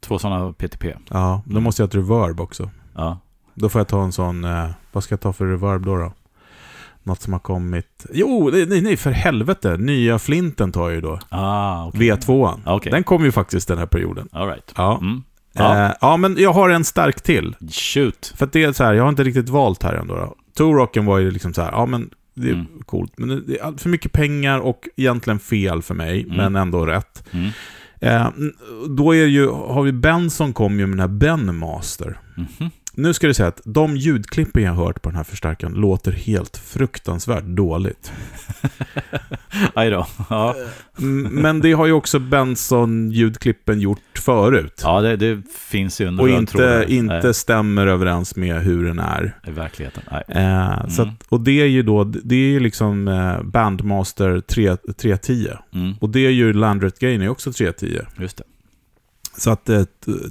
Två sådana PTP. Ja, då måste jag ha ett reverb också. Ja. Då får jag ta en sån, eh, vad ska jag ta för reverb då? då? Något som har kommit... Jo, nej, nej, för helvete. Nya Flinten tar jag ju då. Ah, okej. V2. Ah, okej. Den kom ju faktiskt den här perioden. All right. Ja. Mm. Ja. Eh, ja, men jag har en stark till. Shoot. För att det är så här, jag har inte riktigt valt här ändå. Då. Two-rocken var ju liksom så här, ja men det är Mm. coolt. Men det- är för mycket pengar och egentligen fel för mig, Mm. men ändå rätt. Mm. Eh, då är ju, har vi Benson kom ju med den här Ben Master. Mhm. Nu ska du säga att de ljudklippen jag hört på den här förstärkaren låter helt fruktansvärt dåligt. *laughs* Aj då. Ja, Mm, Men det har ju också Benson-ljudklippen gjort förut. ja det, det finns ju en och inte, inte Nej, stämmer överens med hur den är. I verkligheten. Nej. Eh, så Mm. att, och det är ju då, det är ju liksom eh, Bandmaster 3, 310. Mm. Och det är ju Landret-grejen är också 310. Just det. Så att eh,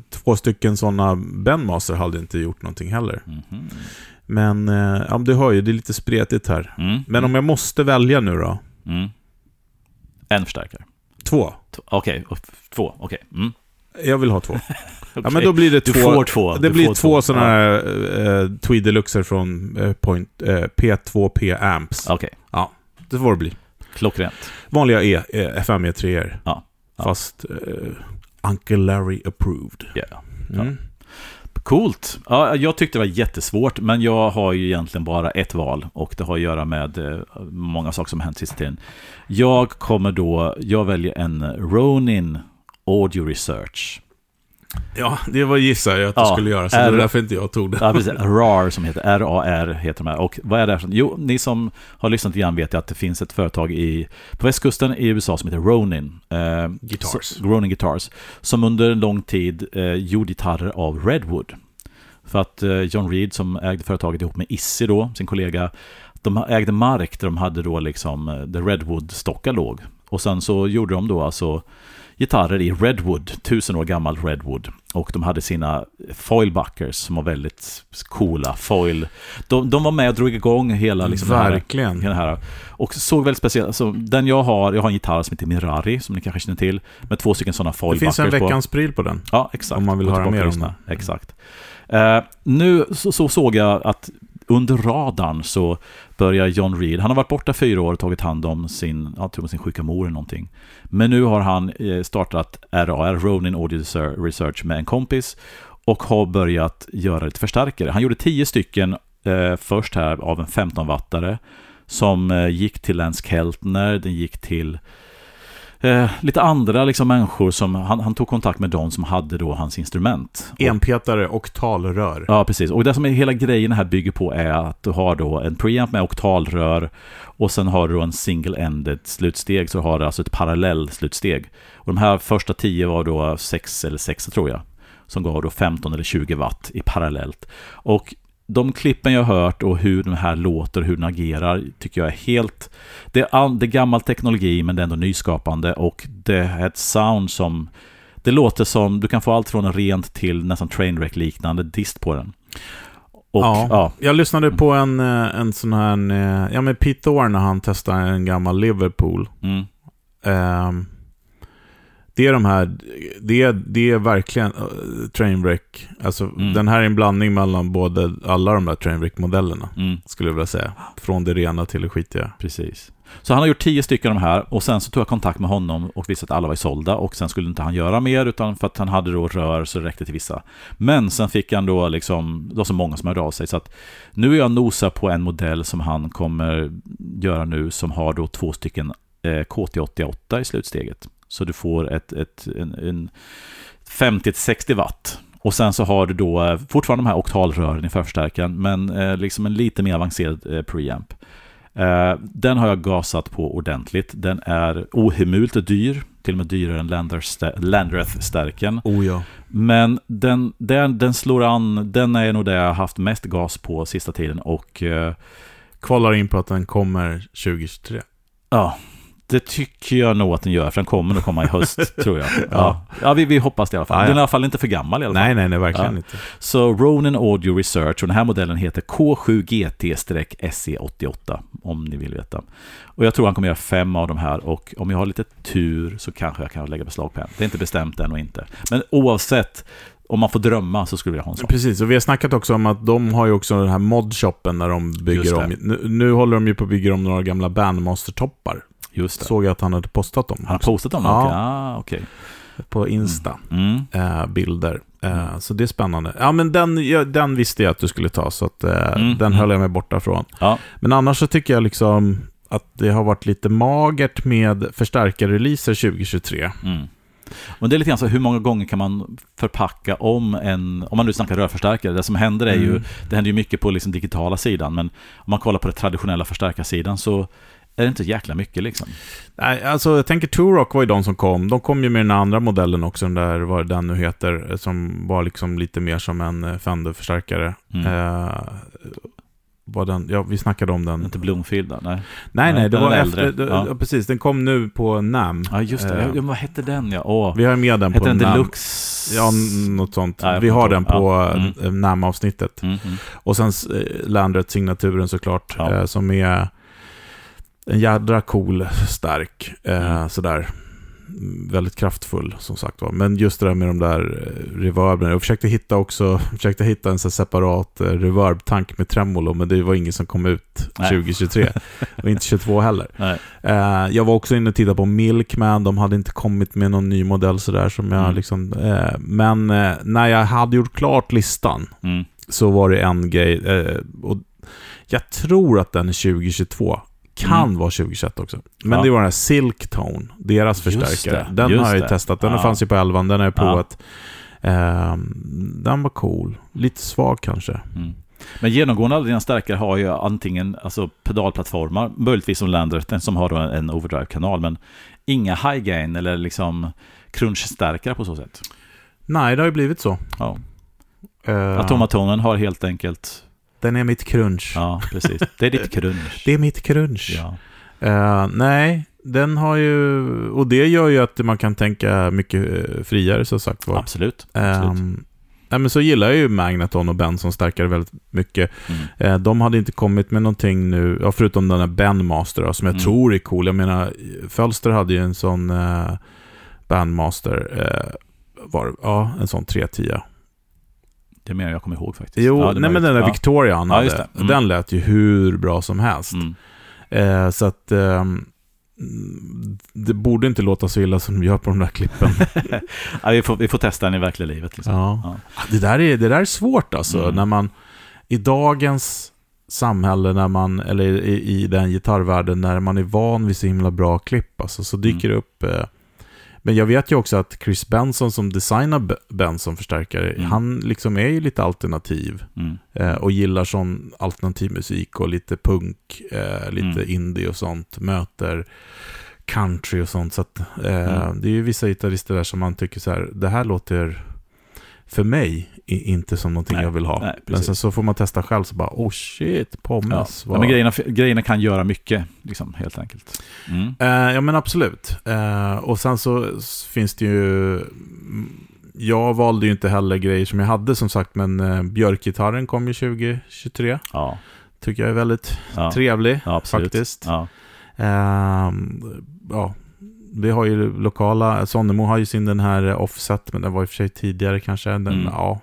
två stycken sådana Bandmaster hade inte gjort någonting heller. Mhm. Men, eh, ja, du hör ju, det är lite spretigt här. Mm. Men om jag måste välja nu då? Mm. En förstärkare. Två. T- Okej, f- två. Okej. Mm. Jag vill ha två. *laughs* Ja, Okej. men då blir det Du två. får två. Det Du blir får två sådana Ja. här eh, Tweed Deluxer från eh, point, eh, P2P Amps. Okej, Det får det bli. klockrent. Vanliga e, eh, FM E3 Ja. Ja. Fast eh, Uncle Larry approved. Yeah. Mm. Coolt. Ja, jag tyckte det var jättesvårt, men jag har ju egentligen bara ett val och det har att göra med eh, många saker som hänt sista tiden. Jag kommer då, jag väljer en Ronin Audio Research. Ja, det var gissar jag att du Ja, skulle göra, så det är- är därför inte jag tog det. Ja, precis. RAR som heter, R-A-R heter de här. Och vad är det här? Jo, ni som har lyssnat igen vet ju att det finns ett företag i, på västkusten i USA som heter Ronin. Eh, Guitars. Så, Ronin Guitars. Som under en lång tid eh, gjorde gitarrer av Redwood. För att eh, John Reed som ägde företaget ihop med Issi då, sin kollega, de ägde mark där de hade då liksom, eh, där Redwood-stockar låg. Och sen så gjorde de då alltså gitarrer i Redwood, tusen år gammal Redwood. Och de hade sina foilbuckers som var väldigt coola. Foil. De, de var med och drog igång hela liksom, den här- Verkligen. den här. Och såg väldigt speciellt, alltså, den jag har, jag har en gitarr som heter Mirari, som ni kanske känner till, med två stycken sådana Det foilbuckers finns en på. veckans pryl på den. Ja, exakt. Om man vill höra mer om lyssna. Exakt. Eh, nu så, så såg jag att under radarn så börjar John Reed, han har varit borta fyra år och tagit hand om sin, jag tror sin sjuka mor eller någonting. Men nu har han eh, startat RAR, Ronin Audio Research, med en kompis och har börjat göra lite förstärkare. Han gjorde tio stycken eh, först här av en 15-wattare som eh, gick till Lance Keltner, den gick till eh, lite andra liksom, människor som han, han, tog kontakt med dem som hade då hans instrument. Enpetare och talrör. Ja, precis. Och det som är hela grejen här bygger på är att du har då en preamp med oktalrör och sen har du en single-ended slutsteg, så har du alltså ett parallell slutsteg. Och de här första tio var då sex eller sex tror jag som gav då 15 eller 20 watt i parallellt. Och de klippen jag har hört och hur den här låter, hur den agerar, tycker jag är helt... Det är, all, det är gammal teknologi, men det är ändå nyskapande och det är ett sound som... Det låter som, du kan få allt från en rent till nästan trainwreck-liknande dist på den. Och, ja, ja, jag lyssnade på en, eh, en sån här, eh, ja men Pete Thorne när han testade en gammal Liverpool. Mm. Um, det är de här, det är, det är verkligen uh, Trainwreck. Alltså mm. den här är en blandning mellan både alla de där Trainwreck-modellerna. Mm. Skulle jag vilja säga. Från det rena till det skitiga. Precis. Så han har gjort tio stycken av de här och sen så tog jag kontakt med honom och visade att alla var sålda och sen skulle inte han göra mer utan för att han hade då rör så det räckte till vissa. Men sen fick han då liksom, det var så många som hörde av sig så att nu är jag nosa på en modell som han kommer göra nu som har då två stycken eh, KT88 i slutsteget. Så du får ett, ett, en, en 50-60 watt. Och sen så har du då eh, fortfarande de här oktalrören i förstärkaren, men eh, liksom en lite mer avancerad eh, preamp. Eh, den har jag gasat på ordentligt. Den är ohemult dyr, till och med dyrare än Landreth-stärken. Oh ja. Men den, den, den slår an, den är nog det jag har haft mest gas på sista tiden och... Eh, Kvalar in på att den kommer 2023. Ja, det tycker jag nog att den gör, för den kommer att komma i höst, *laughs* tror jag. Ja, ja vi, vi hoppas det i alla fall. Den är i alla fall inte för gammal i alla fall. Nej, nej, nej, verkligen ja. inte. Så Ronin Audio Research, och den här modellen heter K7GT-SE88, om ni vill veta. Och jag tror han kommer göra fem av de här, och om jag har lite tur så kanske jag kan lägga beslag på en. Det är inte bestämt än och inte. Men oavsett, om man får drömma så skulle jag ha en sån. Precis, och vi har snackat också om att de har ju också den här modshoppen när de bygger om. Nu, nu, håller de ju på att bygga om några gamla Bandmaster-toppar. Just det. Såg jag att han hade postat dem. Han har postat dem? Ja. Okay. Ah, okay. På Insta. Mm. Mm. Eh, bilder. Eh, så det är spännande. Ja, men den, ja, den visste jag att du skulle ta, så att, eh, mm. den höll jag mig borta från. Ja. Men annars så tycker jag liksom att det har varit lite magert med förstärkarreleaser 2023. Mm. Men det är lite grann så, hur många gånger kan man förpacka om en, om man nu snackar rörförstärkare, det som händer är ju, mm. det händer ju mycket på liksom digitala sidan, men om man kollar på den traditionella förstärkarsidan så är det inte jäkla mycket liksom. Nej, alltså jag tänker Turok var ju de som kom. De kom ju med den andra modellen också, den där, vad den nu heter, som var liksom lite mer som en eh, Fender-förstärkare. Mm. Eh, var den, ja, vi snackade om den. Inte Bloomfield då? Nej, nej, nej det var efter, det, ja. precis, den kom nu på NAM. Ja, just det. Eh, ja, vad hette den ja? Åh. Vi har med den hette på den NAM. Deluxe? Ja, något sånt. Nej, vi har den på ja. mm. NAM-avsnittet. Mm, mm. Och sen eh, Landret-signaturen såklart, ja. eh, som är en jädra cool, stark, eh, sådär. Väldigt kraftfull som sagt var. Men just det där med de där eh, reverben. Jag försökte hitta också, försökte hitta en separat eh, reverb-tank med tremolo, men det var ingen som kom ut Nej. 2023. *laughs* och inte 22 heller. Eh, jag var också inne och tittade på Milkman, de hade inte kommit med någon ny modell sådär som jag mm. liksom... Eh, men eh, när jag hade gjort klart listan mm. så var det en grej, och jag tror att den är 2022. Kan mm. vara 2021 också. Men ja. det var den här Silk Tone, deras förstärkare. Den har jag ju det. testat. Den ja. fanns ju på 11, den har jag provat. Um, den var cool. Lite svag kanske. Mm. Men genomgående alla dina stärkare har ju antingen alltså pedalplattformar, möjligtvis som Landert, som har en overdrive-kanal, men inga high gain eller liksom crunch-stärkare på så sätt. Nej, det har ju blivit så. Ja. Uh, Atomatonen har helt enkelt den är mitt crunch. Ja, precis. Det är ditt crunch. det är mitt crunch. Ja. Uh, nej, den har ju... Och det gör ju att man kan tänka mycket eh, friare, så sagt var. Absolut. Absolut. Um, nej, men så gillar jag ju Magneton och Benson starkare väldigt mycket. Mm. Uh, de hade inte kommit med någonting nu, ja, förutom den där Bandmaster då, som jag mm. tror är cool. Jag menar, Fölster hade ju en sån uh, Bandmaster, var, ja, en sån 310 Det är mer jag kommer ihåg faktiskt. Jo, Ja, nej men den där ja. Victoria han Ja, hade, det. Mm. den lät ju hur bra som helst. Mm. Eh, så att mm, det borde inte låta så illa som de gör på de där klippen. *laughs* Ja, vi, får, vi får testa den i verkliga livet. Liksom. ja. Ja. Det, där är, det där är svårt alltså. Mm. När man i dagens samhälle, när man, eller i, i den gitarrvärlden, när man är van vid så himla bra klipp, alltså, så dyker det upp eh, men jag vet ju också att Chris Benson som designar Benson-förstärkare, Mm. han liksom är ju lite alternativ. Mm. Eh, och gillar sån alternativ musik och lite punk, eh, lite Mm. indie och sånt. Möter country och sånt. Så att, eh, Mm. det är ju vissa gitarrister där som man tycker så här, det här låter för mig inte som någonting Nej, jag vill ha. nej, men sen så får man testa själv så bara, oh shit, Ja. pommes. Ja, vad- men grejerna, grejerna kan göra mycket, liksom, helt enkelt. Mm. Eh, ja men absolut. Eh, och sen så finns det ju... mm, Jag valde ju inte heller grejer som jag hade som sagt, men uh, Björkgitarren kom ju 2023. Ja, Tycker jag är väldigt ja. trevlig ja, faktiskt. Ja. Ja, vi har ju lokala, Sonnemo har ju sin den här eh, offset, men den var i och för sig tidigare kanske. Den, Mm. ja.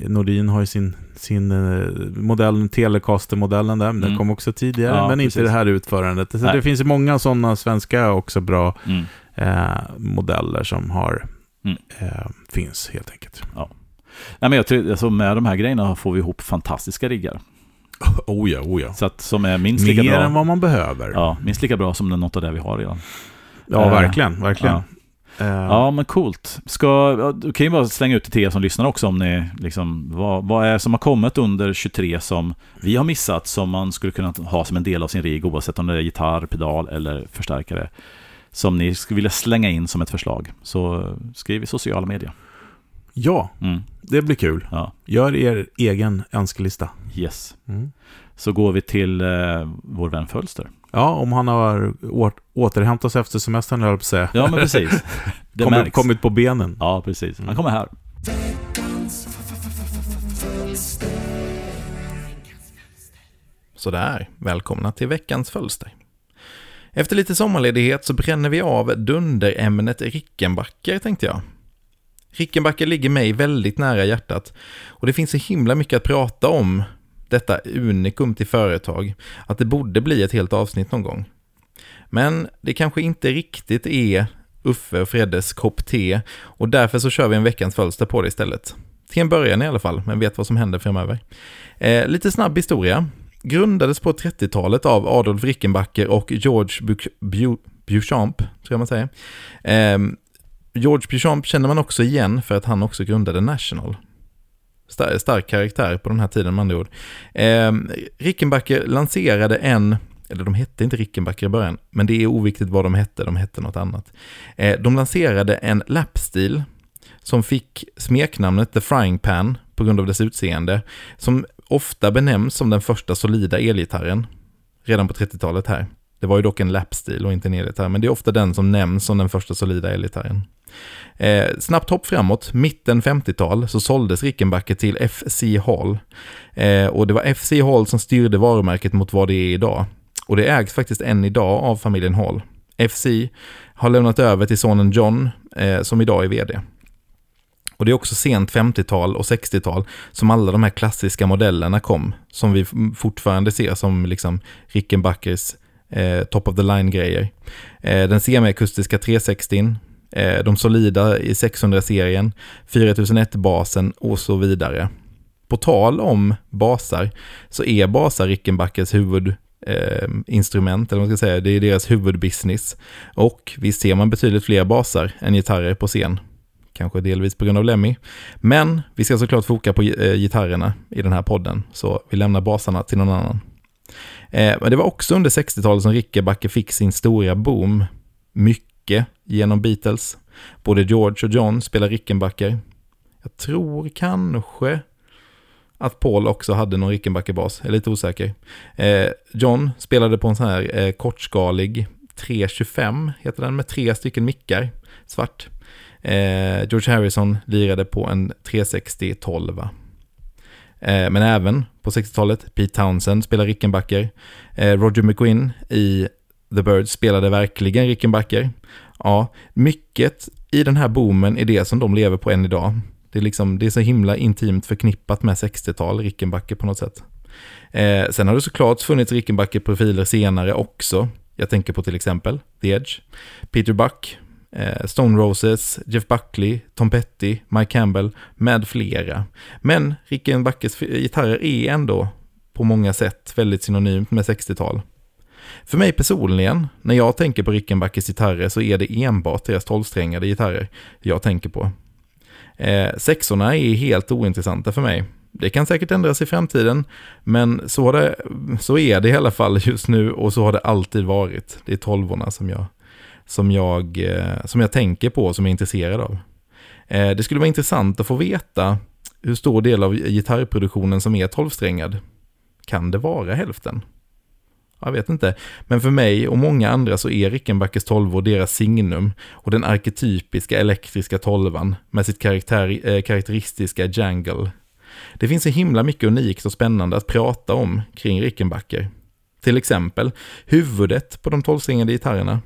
Nordin har ju sin, sin eh, modell, Telecaster-modellen där, men den Mm. kom också tidigare, Ja, men inte precis. det här utförandet. Så Nej. det finns ju många sådana svenska också bra Mm. eh, modeller som har, Mm. eh, finns helt enkelt. Nej, men jag tror, alltså, med de här grejerna får vi ihop fantastiska riggar. Oh ja, oh ja. Så att, som är minst lika Mer bra. än vad man behöver. Ja, minst lika bra som något av det vi har redan. Ja, Eh, verkligen, verkligen. Ja. Eh, Ja, men coolt. Ska, du kan ju bara slänga ut till er som lyssnar också om ni, liksom, vad, vad är som har kommit under 23 som vi har missat som man skulle kunna ha som en del av sin rigg oavsett om det är gitarr, pedal eller förstärkare. Som ni skulle vilja slänga in som ett förslag. Så skriv i sociala medier. ja, Mm, det blir kul. ja, Gör er egen önskelista. yes. Mm. Så går vi till eh, vår vän Fölster. Ja, om han har återhämtat sig efter semestern, höll jag på att säga. Ja, men precis. *laughs* Det kommit, märks. kommit på benen. Ja, precis. Han kommer här. Sådär, välkomna till veckans fölster. Efter lite sommarledighet så bränner vi av dunderämnet Rickenbacker tänkte jag. Rickenbacker ligger mig väldigt nära hjärtat och det finns så himla mycket att prata om detta unikum till företag att det borde bli ett helt avsnitt någon gång. Men det kanske inte riktigt är Uffe och Freddes kopp te och därför så kör vi en veckans fölster på det istället. Till en början i alla fall, men vet vad som händer framöver. Eh, lite snabb historia. Grundades på 30-talet av Adolf Rickenbacker och George Buch- Bu- Buchamp, tror jag man säger. Eh, George Buchamp känner man också igen för att han också grundade National. Star- stark karaktär på den här tiden med andra ord. Eh, Rickenbacker lanserade en, eller de hette inte Rickenbacker i början, men det är oviktigt vad de hette, de hette något annat. Eh, de lanserade en lapstil som fick smeknamnet The Frying Pan på grund av dess utseende, som ofta benämns som den första solida elgitarren redan på 30-talet här. Det var ju dock en lapstil och inte en elgitarr, men det är ofta den som nämns som den första solida elgitarren. Eh, snabbt hopp framåt, mitten 50-tal, så såldes Rickenbacker till FC Hall. Eh, och det var FC Hall som styrde varumärket mot vad det är idag. Och det ägs faktiskt än idag av familjen Hall. FC har lämnat över till sonen John, eh, som idag är vd. Och det är också sent 50-tal och 60-tal som alla de här klassiska modellerna kom, som vi fortfarande ser som liksom Rickenbackers eh, top of the line-grejer. Eh, den semiakustiska 360, Eh, de solida i 600-serien, 4001-basen och så vidare. På tal om basar, så är basar Rickenbackers huvud eh, instrument, eller vad man ska säga, det är deras huvudbusiness. Och visst ser man betydligt fler basar än gitarrer på scen. Kanske delvis på grund av Lemmy. Men vi ska såklart foka på eh, gitarrerna i den här podden, så vi lämnar basarna till någon annan. Eh, men det var också under 60-talet som Rickenbacker fick sin stora boom. Mycket genom Beatles. Både George och John spelar Rickenbacker. Jag tror kanske att Paul också hade någon Rickenbacker-bas, jag är lite osäker. Eh, John spelade på en sån här eh, kortskalig 325, heter den, med tre stycken mickar, svart. Eh, George Harrison lirade på en 360 12. Eh, men även på 60-talet, Pete Townsend spelar Rickenbacker. Eh, Roger McGuinn i The Birds spelade verkligen Rickenbacker. Ja, mycket i den här boomen är det som de lever på än idag. Det är, liksom, det är så himla intimt förknippat med 60-tal, Rickenbacker på något sätt. Eh, sen har det såklart funnits Rickenbacker-profiler senare också. Jag tänker på till exempel The Edge, Peter Buck, eh, Stone Roses, Jeff Buckley, Tom Petty, Mike Campbell med flera. Men Rickenbackers gitarrer är ändå på många sätt väldigt synonymt med 60-tal. För mig personligen, när jag tänker på Rickenbackers gitarrer så är det enbart deras tolvsträngade gitarrer jag tänker på. Eh, sexorna är helt ointressanta för mig. Det kan säkert ändras i framtiden, men så, det, så är det i alla fall just nu och så har det alltid varit. Det är tolvorna som jag, som jag, eh, som jag tänker på och som jag är intresserad av. Eh, det skulle vara intressant att få veta hur stor del av gitarrproduktionen som är tolvsträngad. Kan det vara hälften? Jag vet inte. Men för mig och många andra så är Rickenbackers tolvor deras signum och den arketypiska elektriska tolvan med sitt karaktär, eh, karaktäristiska jangle. Det finns så himla mycket unikt och spännande att prata om kring Rickenbacker. Till exempel huvudet på de tolvsträngade gitarrerna.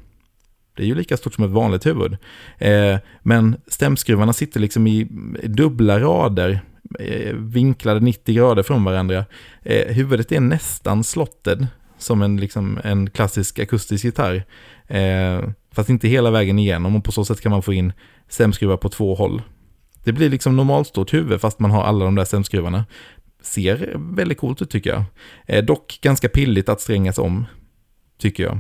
Det är ju lika stort som ett vanligt huvud. Eh, men stämskruvarna sitter liksom i dubbla rader, eh, vinklade 90 grader från varandra. Eh, huvudet är nästan slotted, som en, liksom, en klassisk akustisk gitarr. Eh, fast inte hela vägen igenom och på så sätt kan man få in stämskruvar på två håll. Det blir liksom normalstort huvud fast man har alla de där stämskruvarna. Ser väldigt coolt ut tycker jag. Eh, dock ganska pilligt att strängas om, tycker jag.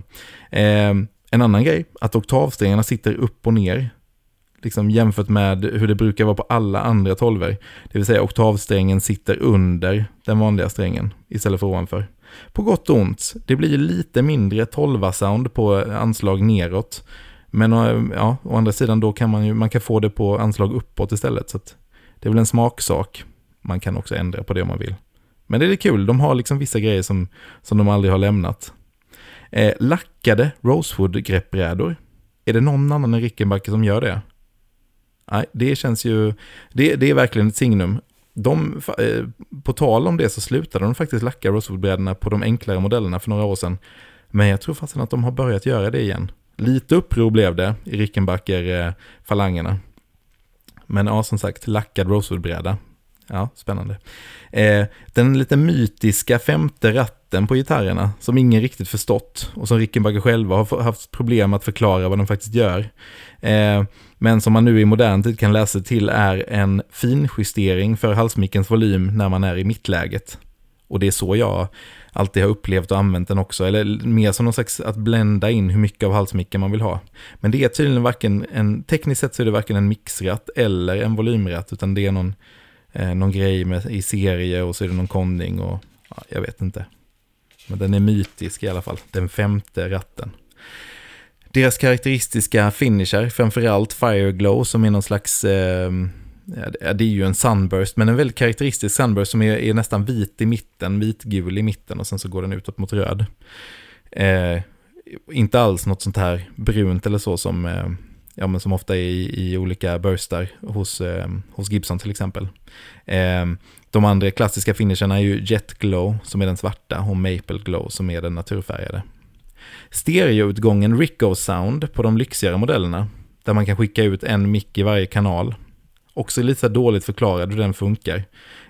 Eh, en annan grej, att oktavsträngarna sitter upp och ner. Liksom jämfört med hur det brukar vara på alla andra tolver. Det vill säga oktavsträngen sitter under den vanliga strängen istället för ovanför. På gott och ont, det blir lite mindre 12-sound på anslag neråt. Men eh, ja, å andra sidan då kan man ju, man kan få det på anslag uppåt istället. Så det är väl en smaksak. Man kan också ändra på det om man vill. Men det är kul, de har liksom vissa grejer som, som de aldrig har lämnat. Eh, lackade Rosewood-greppbrädor. Är det någon annan än Rickenbacker som gör det? Nej, det känns ju... Det, det är verkligen ett signum de, eh, på tal om det så slutade de faktiskt lacka Rosewoodbrädorna på de enklare modellerna för några år sedan. Men jag tror faktiskt att de har börjat göra det igen. Lite uppror blev det i Rickenbacker-falangerna. Eh, Men ja, som sagt, lackad Rosewoodbräda. Ja, spännande. Eh, den lite mytiska femte ratten på gitarrerna som ingen riktigt förstått och som Rickenbacker själva har haft problem att förklara vad de faktiskt gör. Eh, men som man nu i modern tid kan läsa till är en finjustering för halsmickens volym när man är i mittläget. Och det är så jag alltid har upplevt och använt den också, eller mer som någon slags att blända in hur mycket av halsmicken man vill ha. Men det är tydligen varken en, tekniskt sett så är det varken en mixratt eller en volymratt, utan det är någon, eh, någon grej med, i serie och så är det någon konding och ja, jag vet inte. Men den är mytisk i alla fall, den femte ratten. Deras karaktäristiska finisher, framförallt Fireglow som är någon slags, eh, ja, det är ju en sunburst, men en väldigt karaktäristisk sunburst som är, är, nästan vit i mitten, vitgul i mitten och sen så går den utåt mot röd. Eh, inte alls något sånt här brunt eller så som, eh, ja, men som ofta är i, i olika burstar hos, eh, hos Gibson till exempel. Eh, de andra klassiska finisherna är ju Jet Glow som är den svarta och Maple Glow som är den naturfärgade stereoutgången Rico Sound på de lyxigare modellerna, där man kan skicka ut en mick i varje kanal. Också lite så dåligt förklarad hur den funkar.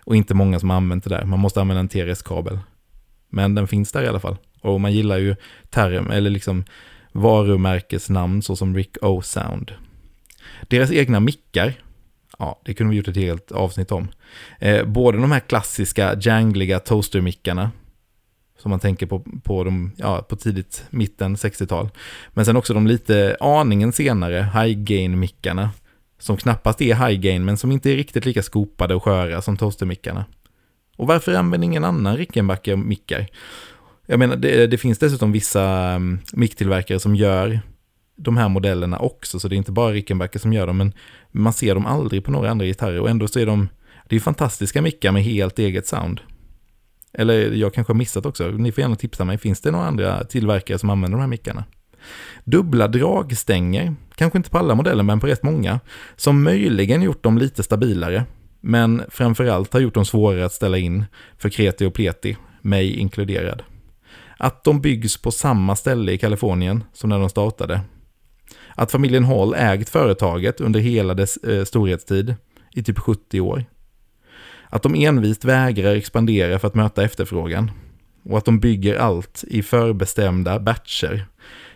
Och inte många som har använt det där. Man måste använda en TRS-kabel. Men den finns där i alla fall. Och man gillar ju term, eller liksom varumärkesnamn såsom Rick O Sound. Deras egna mickar, ja, det kunde vi gjort ett helt avsnitt om. Eh, både de här klassiska jangliga toastermickarna som man tänker på, på, de, ja, på tidigt, mitten 60-tal. Men sen också de lite aningen senare high gain-mickarna. Som knappast är high gain, men som inte är riktigt lika skopade och sköra som toastermickarna. Och varför använder ingen annan Rickenbacker-mickar? Jag menar, det, det, finns dessutom vissa mm, um, micktillverkare som gör de här modellerna också, så det är inte bara Rickenbacker som gör dem, men man ser dem aldrig på några andra gitarrer och ändå så är de, det är fantastiska mickar med helt eget sound. Eller jag kanske har missat också. Ni får gärna tipsa mig. Finns det några andra tillverkare som använder de här mickarna? Dubbla dragstänger, kanske inte på alla modeller men på rätt många, som möjligen gjort dem lite stabilare, men framförallt har gjort dem svårare att ställa in för kreti och pleti, mig inkluderad. Att de byggs på samma ställe i Kalifornien som när de startade. Att familjen Hall ägt företaget under hela dess eh, storhetstid i typ 70 år. Att de envist vägrar expandera för att möta efterfrågan. Och att de bygger allt i förbestämda batcher.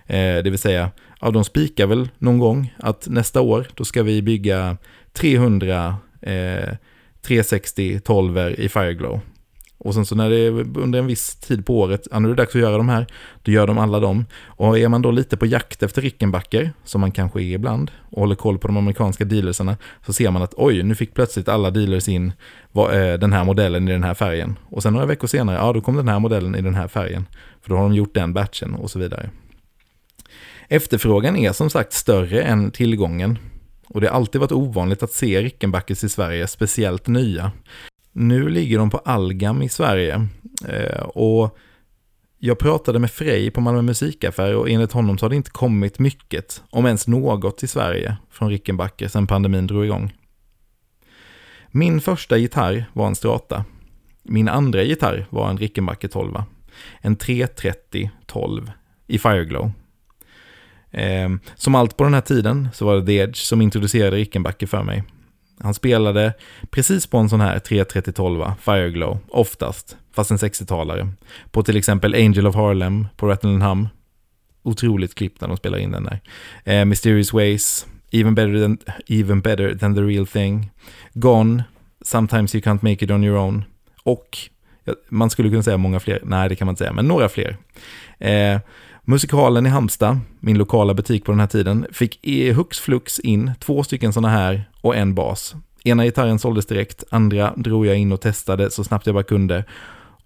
Eh, det vill säga, ja, de spikar väl någon gång att nästa år då ska vi bygga 300 eh, 360 12 i Fireglow. Och sen så när det är under en viss tid på året, ja, nu är det dags att göra de här, då gör de alla dem. Och är man då lite på jakt efter Rickenbacker, som man kanske är ibland, och håller koll på de amerikanska dealersarna, så ser man att oj, nu fick plötsligt alla dealers in eh, den här modellen i den här färgen. Och sen några veckor senare, ja då kom den här modellen i den här färgen. För då har de gjort den batchen och så vidare. Efterfrågan är som sagt större än tillgången. Och det har alltid varit ovanligt att se Rickenbackers i Sverige, speciellt nya. Nu ligger de på Algam i Sverige. Eh, och jag pratade med Frej på Malmö musikaffär och enligt honom så har det inte kommit mycket, om ens något, till Sverige från Rickenbacker sedan pandemin drog igång. Min första gitarr var en Strata. Min andra gitarr var en Rickenbacker 12. En 330 12 i Fireglow. Eh, som allt på den här tiden så var det The Edge som introducerade Rickenbacker för mig. Han spelade precis på en sån här 33012 Fireglow, oftast, fast en 60-talare. På till exempel Angel of Harlem på Rattle Hum. Otroligt klipp när de spelar in den där. Eh, Mysterious Ways, Even better, than, even better than the real thing. Gone, Sometimes you can't make it on your own. Och man skulle kunna säga många fler, nej det kan man inte säga, men några fler. Eh, Musikalen i Halmstad, min lokala butik på den här tiden, fick hux flux in två stycken sådana här och en bas. Ena gitarren såldes direkt, andra drog jag in och testade så snabbt jag bara kunde.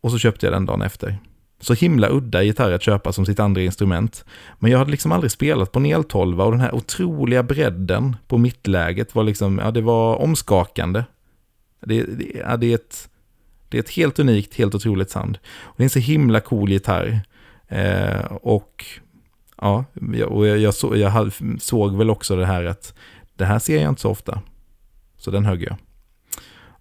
Och så köpte jag den dagen efter. Så himla udda gitarr att köpa som sitt andra instrument. Men jag hade liksom aldrig spelat på en eltolva och den här otroliga bredden på mittläget var liksom, ja det var omskakande. Det, det, ja, det, är, ett, det är ett helt unikt, helt otroligt sound. Och det är en så himla cool gitarr. Eh, och ja, och jag, jag, så, jag såg väl också det här att det här ser jag inte så ofta. Så den högg jag.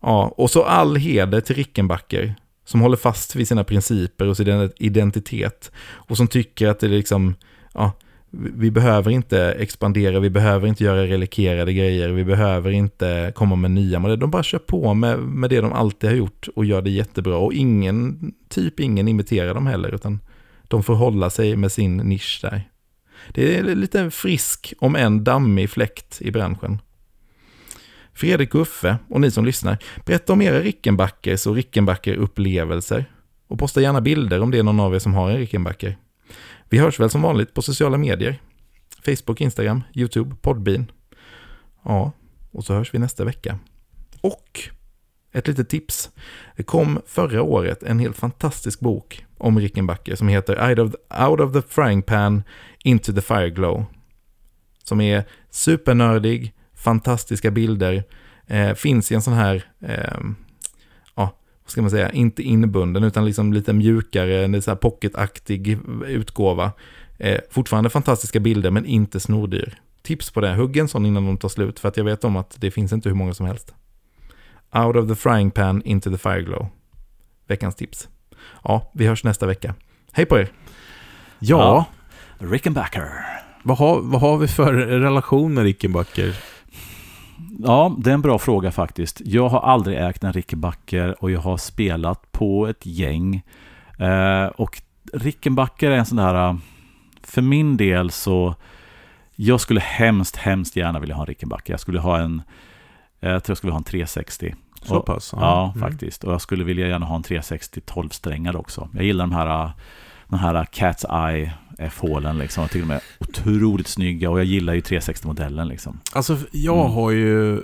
Ja, och så all heder till Rickenbacker som håller fast vid sina principer och sin identitet och som tycker att det är liksom, ja, vi behöver inte expandera, vi behöver inte göra relikerade grejer, vi behöver inte komma med nya modeller. De bara kör på med, med det de alltid har gjort och gör det jättebra. Och ingen, typ ingen imiterar dem heller, utan de får hålla sig med sin nisch där. Det är lite frisk, om än dammig fläkt i branschen. Fredrik och Uffe och ni som lyssnar, berätta om era Rickenbackers och Rickenbacker-upplevelser. Och posta gärna bilder om det är någon av er som har en Rickenbacker. Vi hörs väl som vanligt på sociala medier. Facebook, Instagram, YouTube, Podbean. Ja, och så hörs vi nästa vecka. Och ett litet tips. Det kom förra året en helt fantastisk bok om Rickenbacker som heter Out of, the, Out of the Frying Pan Into the Fire Glow. Som är supernördig, fantastiska bilder, eh, finns i en sån här, eh, ja, vad ska man säga, inte inbunden utan liksom lite mjukare, en så här pocketaktig utgåva. Eh, fortfarande fantastiska bilder men inte snordyr. Tips på det, hugg en sån innan de tar slut för att jag vet om att det finns inte hur många som helst. Out of the frying pan into the fire glow. Veckans tips. Ja, vi hörs nästa vecka. Hej på er! Ja, ja. Rickenbacker. Vad har, vad har vi för relation med Rickenbacker? Ja, det är en bra fråga faktiskt. Jag har aldrig ägt en Rickenbacker och jag har spelat på ett gäng. Eh, och Rickenbacker är en sån där, för min del så, jag skulle hemskt, hemskt gärna vilja ha en Rickenbacker. Jag skulle ha en, jag tror jag skulle ha en 360. Så pass? Ja, ja mm. faktiskt. Och jag skulle vilja gärna ha en 360 12-strängad också. Jag gillar de här, den här Cat's Eye F-hålen liksom. Jag tycker de är otroligt snygga och jag gillar ju 360-modellen liksom. Alltså, jag mm. har ju... Eh,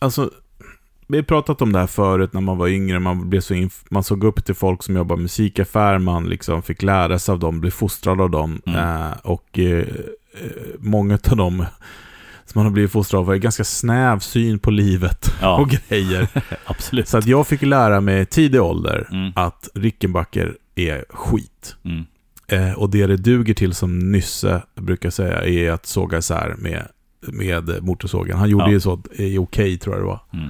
alltså, vi har pratat om det här förut när man var yngre, man, blev så man såg upp till folk som jobbar musikaffär, man liksom fick lära sig av dem, bli fostrad av dem. Mm. Eh, och eh, eh många av dem man har blivit fostrad av, är ganska snäv syn på livet *laughs* ja. och grejer. *laughs* Absolut. Så att jag fick lära mig tidig ålder mm. att Rickenbacker är skit. Mm. Eh, och det det duger till, som Nysse brukar säga, är att såga isär med, med motorsågen. Han gjorde ja. ju så i Okej, tror jag det var. Mm.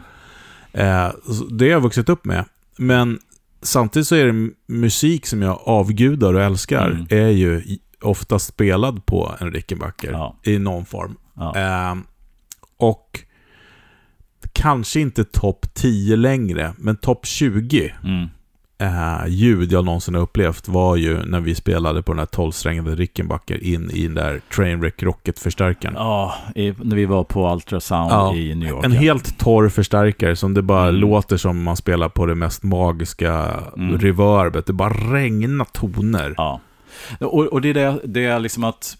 Eh, det har jag vuxit upp med. Men samtidigt så är det musik som jag avgudar och älskar, mm. är ju oftast spelad på en Rickenbacker ja. i någon form. Ja. Eh, och kanske inte topp 10 längre, men topp 20 Mm. eh, ljud jag någonsin har upplevt var ju när vi spelade på den här 12-strängade Rickenbacker in i den där Trainwreck Rocket-förstärkaren. Ja, i, när vi var på Ultrasound Ja, i New York. En ja. helt torr förstärkare som det bara Mm. låter som man spelar på det mest magiska Mm. reverbet. Det bara regnar toner. Ja. Och, och det är det, det är liksom att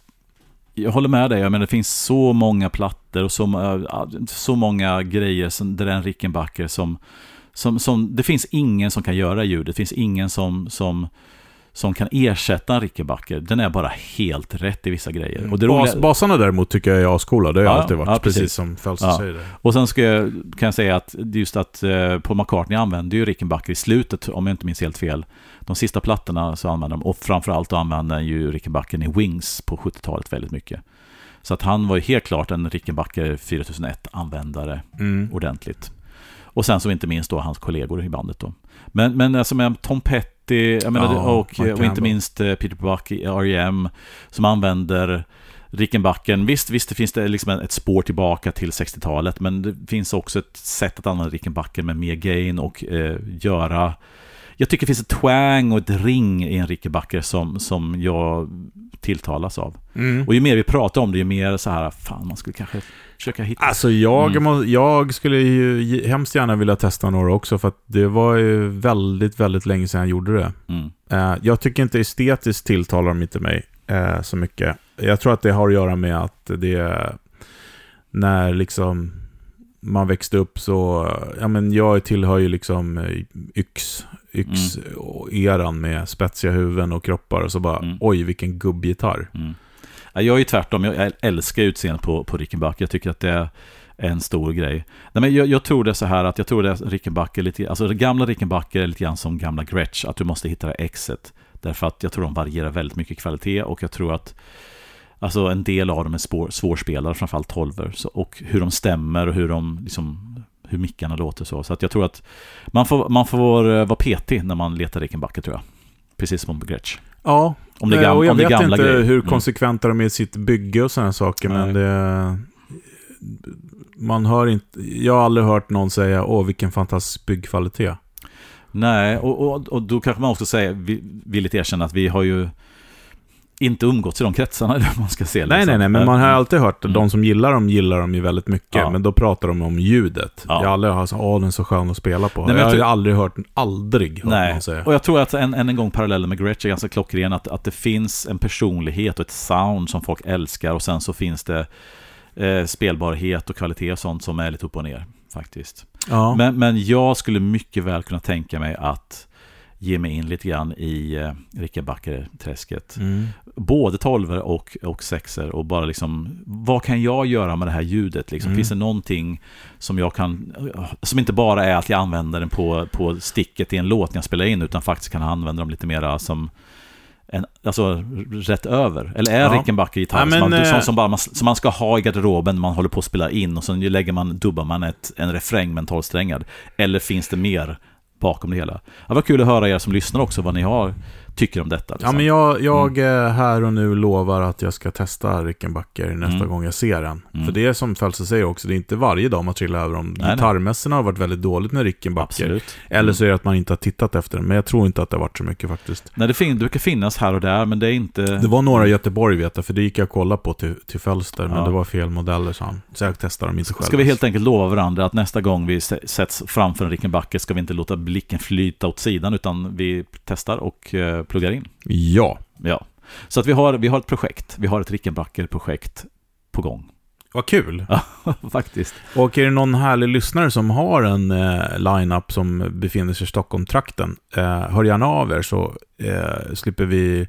jag håller med dig, jag menar det finns så många plattor och så, så många grejer som, där en Rickenbacker som, som, som, det finns ingen som kan göra ljud, det finns ingen som, som, som kan ersätta en Rickenbacker. Den är bara helt rätt i vissa grejer. Och, det Bas, roliga, basarna däremot tycker jag är ascoola. Det har Ja, alltid varit, ja, precis. precis. som Felser Ja. säger. Det. och sen ska jag, kan jag säga att just att eh, Paul McCartney använde ju Rickenbacker i slutet, om jag inte minns helt fel. De sista plattorna så använde de, och framförallt använde ju Rickenbacker i Wings på 70-talet väldigt mycket. Så att han var ju helt klart en Rickenbacker 4001-användare Mm. ordentligt. Och sen så inte minst då hans kollegor i bandet då. Men, men alltså med Tom Petty, menar, Ja, och, och inte minst eh, Peter Buck i R.E.M. som använder Rickenbacken. Visst, visst det finns det liksom ett spår tillbaka till 60-talet, men det finns också ett sätt att använda Rickenbacken med mer gain och eh, göra jag tycker det finns ett twang och ett ring i en Rickenbacker som, som jag tilltalas av. Mm. Och ju mer vi pratar om det, ju mer så här, fan man skulle kanske försöka hitta... Alltså jag, Mm. må, jag skulle ju hemskt gärna vilja testa några också för att det var ju väldigt, väldigt länge sedan jag gjorde det. Mm. Eh, jag tycker inte estetiskt tilltalar de inte mig eh, så mycket. Jag tror att det har att göra med att det är när liksom man växte upp så, ja men jag tillhör ju liksom eh, yx, yx och eran med spetsiga huvuden och kroppar och så bara, Mm. oj vilken gubbgitarr. Mm. Ja, Jag är ju tvärtom, jag älskar utseendet på, på Rickenbacker. Jag tycker att det är en stor grej. Nej, men jag, jag tror det är så här att jag tror det är Rickenbacker lite, alltså gamla Rickenbacker är lite grann som gamla Gretsch, att du måste hitta det exet. Därför att jag tror de varierar väldigt mycket i kvalitet och jag tror att Alltså en del av dem är spår, svårspelare, framförallt tolver. Så, och hur de stämmer och hur de liksom hur mickarna låter så. Så att jag tror att man får, man får eh, vara petig när man letar Rickenbacker tror jag. Precis som på Gretsch. Ja, Om det är, Eh, och jag vet gamla inte grejer. hur Mm. konsekventa de är i sitt bygge och sådana saker, men Nej. det... Man hör inte... Jag har aldrig hört någon säga åh vilken fantastisk byggkvalitet. Nej, och, och, och då kanske man också säger, vi, villigt erkänna att vi har ju inte umgåtts i de kretsarna, *laughs* vad man ska se. Nej, liksom. nej, nej, men man har alltid hört att Mm. de som gillar dem gillar dem ju väldigt mycket, Ja. men då pratar de om ljudet. Ja. Jag har aldrig hört åh den är så skön att spela på. Nej, jag jag har tror- ju aldrig hört, aldrig hört Nej, någon säga. och jag tror att än en gång parallellen med Gretsch är ganska klockren, att, att det finns en personlighet och ett sound som folk älskar och sen så finns det eh, spelbarhet och kvalitet och sånt som är lite upp och ner faktiskt. Ja. Men, men jag skulle mycket väl kunna tänka mig att ge mig in lite grann i eh, Rickenbacker-träsket. Mm. både tolver och, och sexer och bara liksom, vad kan jag göra med det här ljudet? Liksom? Mm. Finns det någonting som jag kan, som inte bara är att jag använder den på, på sticket i en låt när jag spelar in, utan faktiskt kan använda dem lite mera som en, alltså rätt över. Eller är Ja. Rickenbacker gitarr Ja, men, som, man, eh, som, som, bara man, som man ska ha i garderoben när man håller på att spela in och sen lägger man, dubbar man ett, en refräng med en tolvsträngad. Eller finns det mer bakom det hela? Det var kul att höra er som lyssnar också vad ni har, tycker om detta. Ja, liksom. men jag, jag eh, här och nu lovar att jag ska testa Rickenbacker nästa Mm. gång jag ser den. Mm. För det är som Felser säger också, det är inte varje dag man trillar över dem. Gitarrmässorna har varit väldigt dåligt med Rickenbacker. Absolut. Eller så är det att man inte har tittat efter den, men jag tror inte att det har varit så mycket faktiskt. Nej, det, fin- det brukar finnas här och där, men det är inte... Det var några i Göteborg vet jag, för det gick jag och kollade på till, till Fölster, men Ja. det var fel modeller så han. Så jag testade dem inte själv. Ska vi helt enkelt lova varandra att nästa gång vi sätts framför en Rickenbacker ska vi inte låta blicken flyta åt sidan, utan vi testar och eh, pluggar in. Ja, Ja. Så att vi har, vi har ett projekt. Vi har ett Rickenbacker-projekt på gång. vad kul. *laughs* Faktiskt. Och är det någon härlig lyssnare som har en eh, line-up som befinner sig i Stockholm-trakten, eh, hör gärna av er så eh, slipper vi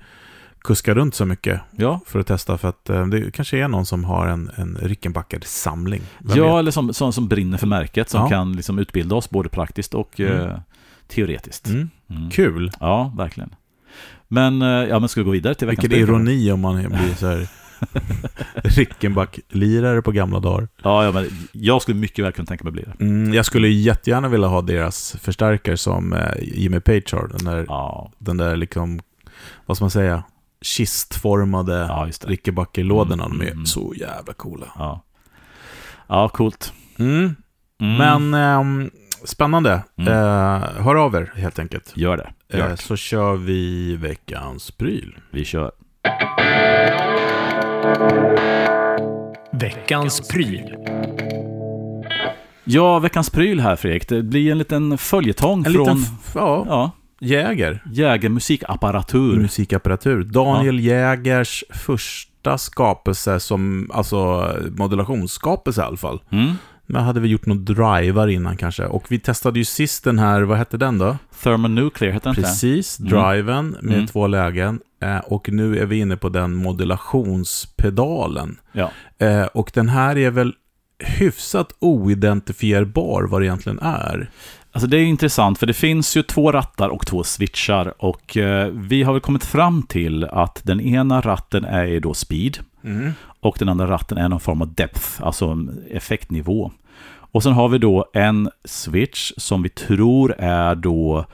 kuska runt så mycket Ja, för att testa. För att eh, det kanske är någon som har en, en Rickenbacker-samling. Vem ja vet? eller som, som, som brinner för märket, som Ja. kan liksom utbilda oss både praktiskt och Mm. eh, teoretiskt. Mm. Mm. Kul. Ja, verkligen. Men, eh, ja, men ska vi gå vidare till veckans Vilken ironi om man blir *laughs* så här Rickenback-lirare på gamla dagar. Ja, ja, men jag skulle mycket väl kunna tänka mig bli det. Mm, jag skulle jättegärna vilja ha deras förstärkare som eh, Jimmy Page har. Den där, Ja, den där liksom, vad ska man säga, kistformade ja. Rickenbacker-lådorna. Mm, De är mm. så jävla coola. Ja. ja, coolt. Mm. Mm. Men ehm, spännande. Mm. Eh, hör av er helt enkelt. Gör det. Gör Eh, det. så kör vi veckans pryl. Vi kör. Veckans pryl. Ja, veckans pryl här Fredrik. Det blir en liten följetong En från liten, ja, ja, Jäger. Jäger musikapparatur. Musikapparatur. Daniel Jägers första skapelse som, alltså modulationsskapelse i alla fall. Mm. Men hade vi gjort något drivar innan kanske. Och vi testade ju sist den här, vad hette den då? Thermonuclear heter den inte? Precis, Mm. driven med Mm. två lägen. Eh, och nu är vi inne på den modulationspedalen. Ja. Eh, och den här är väl hyfsat oidentifierbar vad det egentligen är. Alltså det är intressant för det finns ju två rattar och två switchar och eh, vi har väl kommit fram till att den ena ratten är då speed och den andra ratten är någon form av depth, alltså effektnivå. Och sen har vi då en switch som vi tror är då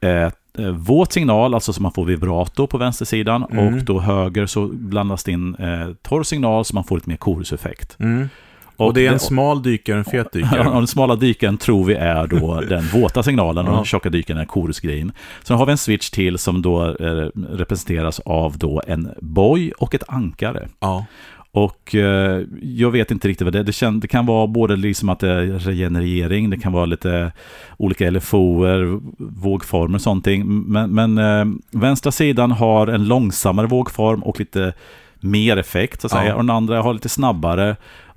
eh, våt signal, alltså så man får vibrato på vänstersidan Mm. och då höger så blandas det in eh, torr signal så man får lite mer koruseffekt. Mm. Och, det är en smal dykare, en fet *laughs* Ja, dykare. och den smala dykaren tror vi är då den våta signalen och Ja. den tjocka dykaren är korusgrejen. Sen har vi en switch till som då eh, representeras av då en boj och ett ankare. ja. Och eh, jag vet inte riktigt vad det är. Det, kän, det kan vara både liksom att det är regenerering, det kan vara lite olika LFOer, vågformer och sånt. Men, men eh, vänstra sidan har en långsammare vågform och lite mer effekt så att Ja. säga. Och den andra har lite snabbare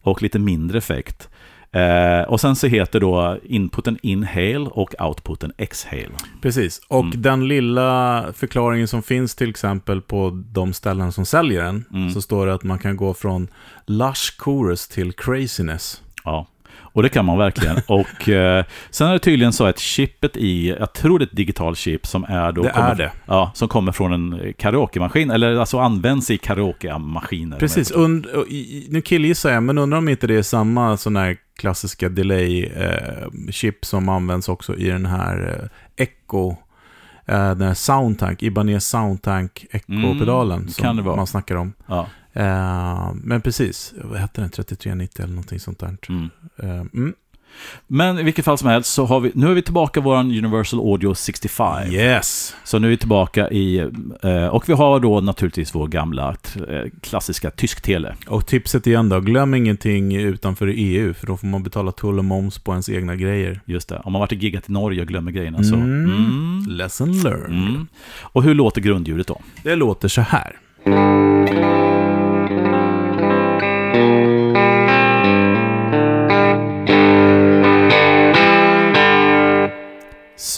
och lite mindre effekt. Eh, och sen så heter då inputen inhale och outputen exhale. Precis. Och Mm. den lilla förklaringen som finns till exempel på de ställen som säljer den, Mm. så står det att man kan gå från lush chorus till craziness. Ja, och det kan man verkligen. *laughs* och eh, sen är det tydligen så att chippet i, jag tror det är ett digitalt chip som är då... Det kommer, är det. Ja, som kommer från en karaokemaskin, eller alltså används i karaokemaskiner. Precis. Und, nu killgissar jag, men undrar om inte det är samma sån här klassiska delay-chip som används också i den här eh, Echo, eh, den här Soundtank, Ibanez Soundtank Echo-pedalen Mm, som kan det vara. man snackar om. Ja, Eh, men precis, vad hette den? 3390 eller någonting sånt där. mm. Eh, mm. Men i vilket fall som helst så har vi, nu är vi tillbaka i vår Universal Audio 65. Yes! Så nu är vi tillbaka i, eh, och vi har då naturligtvis vår gamla klassiska tysk-tele. Och tipset igen då, glöm ingenting utanför EU, för då får man betala tull och moms på ens egna grejer. Just det, om man varit och giggat i Norge och glömmer grejerna så... Mm. Mm. Lesson learned. Mm. Och hur låter grundljudet då? Det låter så här.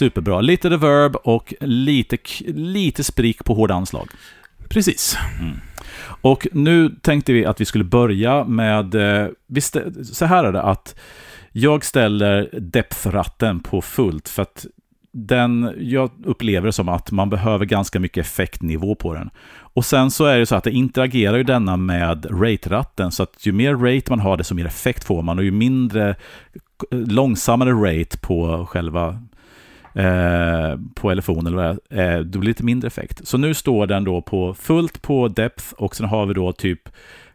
Superbra. Lite reverb och lite, lite sprik på hårda anslag. Precis. Och nu tänkte vi att vi skulle börja med... eh, Vi stä- så här är det att jag ställer depth-ratten på fullt för att den, jag upplever det som att man behöver ganska mycket effektnivå på den. Och sen så är det så att det interagerar ju denna med rate-ratten, så att ju mer rate man har, desto mer effekt får man och ju mindre långsammare rate på själva eh, på LFON eller vad det är, eh, då blir det lite mindre effekt. Så nu står den då på fullt på depth och sen har vi då typ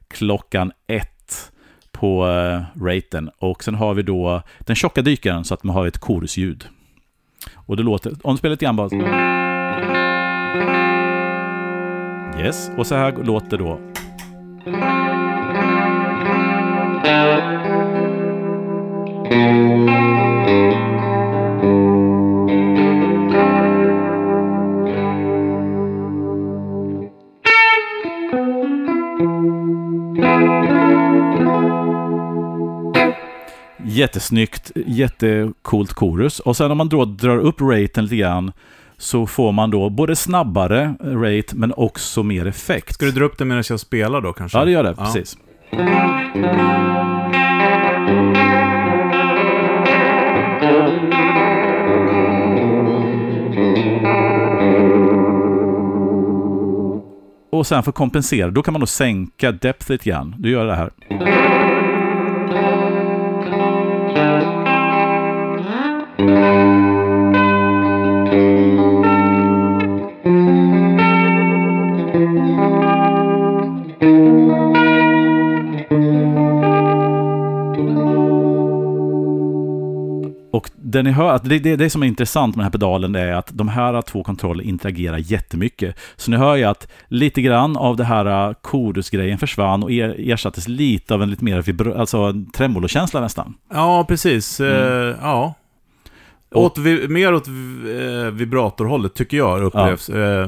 klockan ett på eh, raten och sen har vi då den tjocka dykaren så att man har ett korusljud. Och det låter, om du spelar lite grann bara... Yes, och så här låter då... Jättesnyggt, jättekult korus. Och sen om man då drar upp raten lite grann så får man då både snabbare rate men också mer effekt. Ska du dra upp det medan jag spelar då kanske? Ja, det gör det. Ja. Precis. Och sen för att kompensera, då kan man då sänka depth lite grann. Du gör det här. Det ni hör, det, det, det som är intressant med den här pedalen är att de här två kontrollerna interagerar jättemycket. Så ni hör ju att lite grann av det här chorusgrejen försvann och er, ersattes lite av en lite mer vibra, alltså tremolokänsla nästan. Ja, precis. Mm. Uh, ja. Åt, vi, mer åt eh, vibratorhållet tycker jag upplevs. Ja. Eh,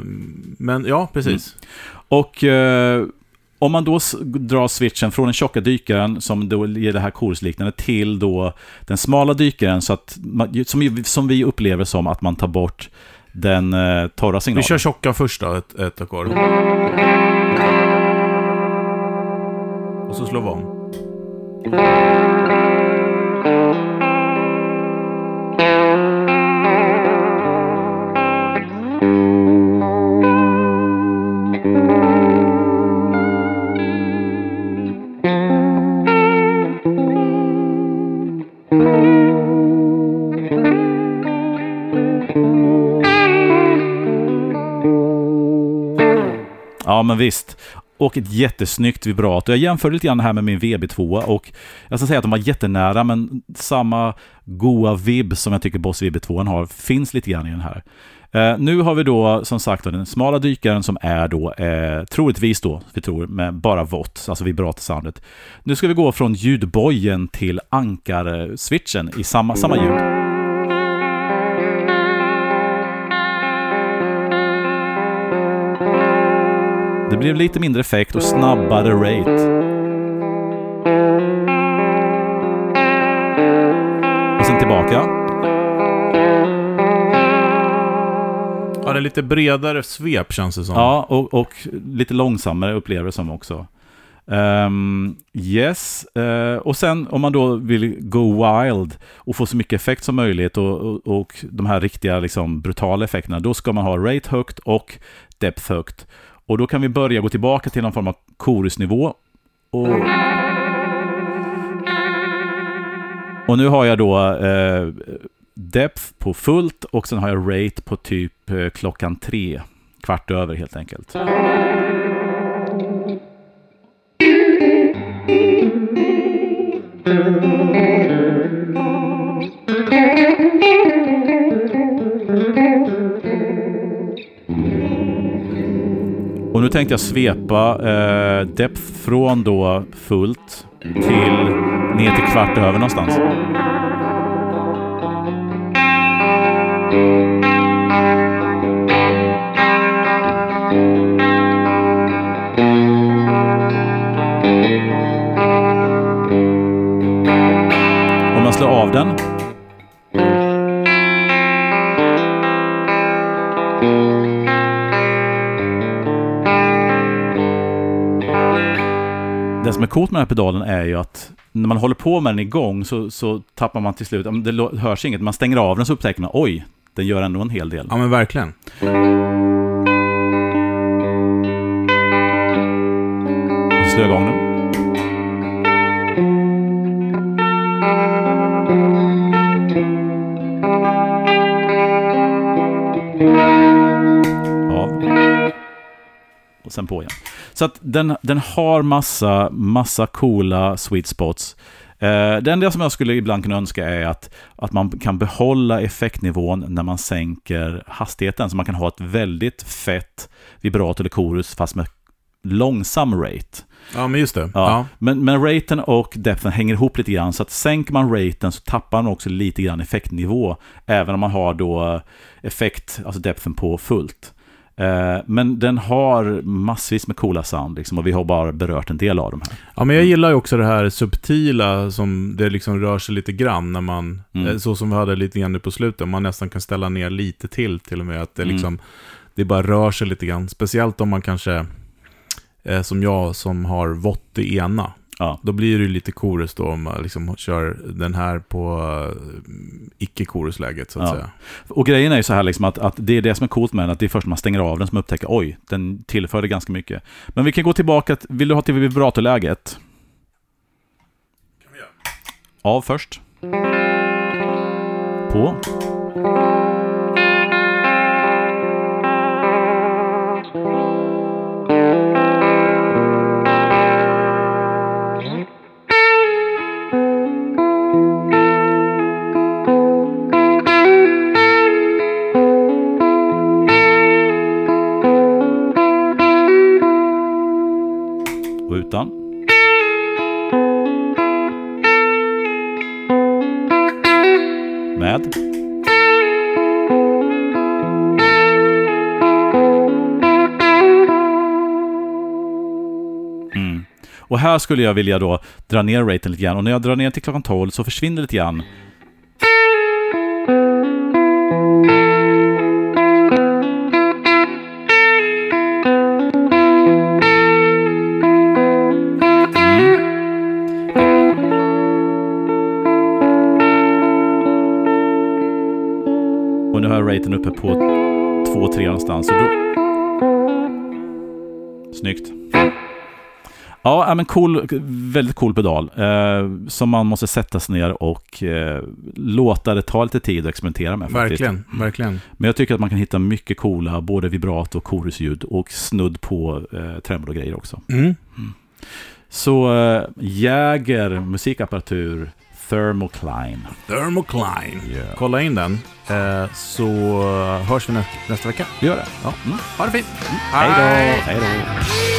men ja, precis. Mm. Och eh, om man då drar switchen från den tjocka dykaren som då ger det här korusliknande till då den smala dykaren så att man, som, som vi upplever som att man tar bort den eh, torra signalen. Vi kör tjocka först då, ett, ett ackord. Och så slår vi om. Ja, men visst. Och ett jättesnyggt vibrato. Jag jämförde lite grann här med min VB2 och jag ska säga att de var jättenära, men samma goa vibb som jag tycker Boss VB2 har finns lite grann i den här. Eh, nu har vi då som sagt den smala dykaren som är då eh, troligtvis då, vi tror, med bara vått, alltså vibratorsoundet. Nu ska vi gå från ljudbojen till ankarswitchen i samma, samma ljud. Det blev lite mindre effekt och snabbare rate. Och sen tillbaka. Ja, det är lite bredare svep känns det som. Ja, och, och lite långsammare upplever det som också. Um, yes, uh, och sen om man då vill go wild och få så mycket effekt som möjligt och, och, och de här riktiga liksom, brutala effekterna, då ska man ha rate högt och depth högt. Och då kan vi börja gå tillbaka till någon form av chorusnivå. Och, och nu har jag då eh, depth på fullt och sen har jag rate på typ eh, klockan tre. Kvart över helt enkelt. Och nu tänkte jag svepa eh, depth från då fullt till ner till kvart över någonstans. Om man slår av den. Det som är coolt med den här pedalen är ju att när man håller på med den igång så, så tappar man till slut, det hörs inget, man stänger av den så upptäcker man oj, den gör ändå en hel del. Ja men verkligen. Slå igång den. och sen på igen. Så att den, den har massa, massa coola sweet spots. Eh, det enda som jag skulle ibland kunna önska är att, att man kan behålla effektnivån när man sänker hastigheten. Så man kan ha ett väldigt fett vibrato eller chorus fast med långsam rate. Ja, men just det. Ja. ja. Men, men raten och depthen hänger ihop lite grann. Så att sänker man raten så tappar man också lite grann effektnivå. Även om man har då effekt, alltså depthen på fullt. Eh, men den har massvis med coola sound liksom, och vi har bara berört en del av dem här. Ja, men jag gillar ju också det här subtila som det liksom rör sig lite grann när man, mm. Eh, så som vi hade lite grann nu på slutet, man nästan kan ställa ner lite till till och med att det mm. liksom, det bara rör sig lite grann. Speciellt om man kanske, eh, som jag som har vått i ena, Ja. Då blir det lite chorus då om man liksom kör den här på uh, icke-chorusläget så att ja. säga. Och grejen är ju så här liksom att, att det är det som är coolt med den, att det är först när man stänger av den som man upptäcker oj, den tillförde ganska mycket. Men vi kan gå tillbaka, vill du ha till vibratorläget? kan vi göra. Av först. På. Utan. Med. Mm. Och här skulle jag vilja då dra ner raten lite grann. Och när jag drar ner till klockan 12 så försvinner lite grann 2-3 någonstans. Och då... Snyggt. Ja, men cool, väldigt cool pedal. Eh, som man måste sätta sig ner och eh, låta det ta lite tid att experimentera med. Faktiskt. Verkligen, verkligen. Men jag tycker att man kan hitta mycket coola, både vibrato och chorusljud och snudd på eh, tremolo-grejer också. Mm. Så eh, Jäger musikapparatur Thermocline. Thermocline. Yeah. Kolla in den, eh, så hörs vi nä nästa vecka. Vi gör det. Ja. Mm. Ha det fint. Hej då! Hej då!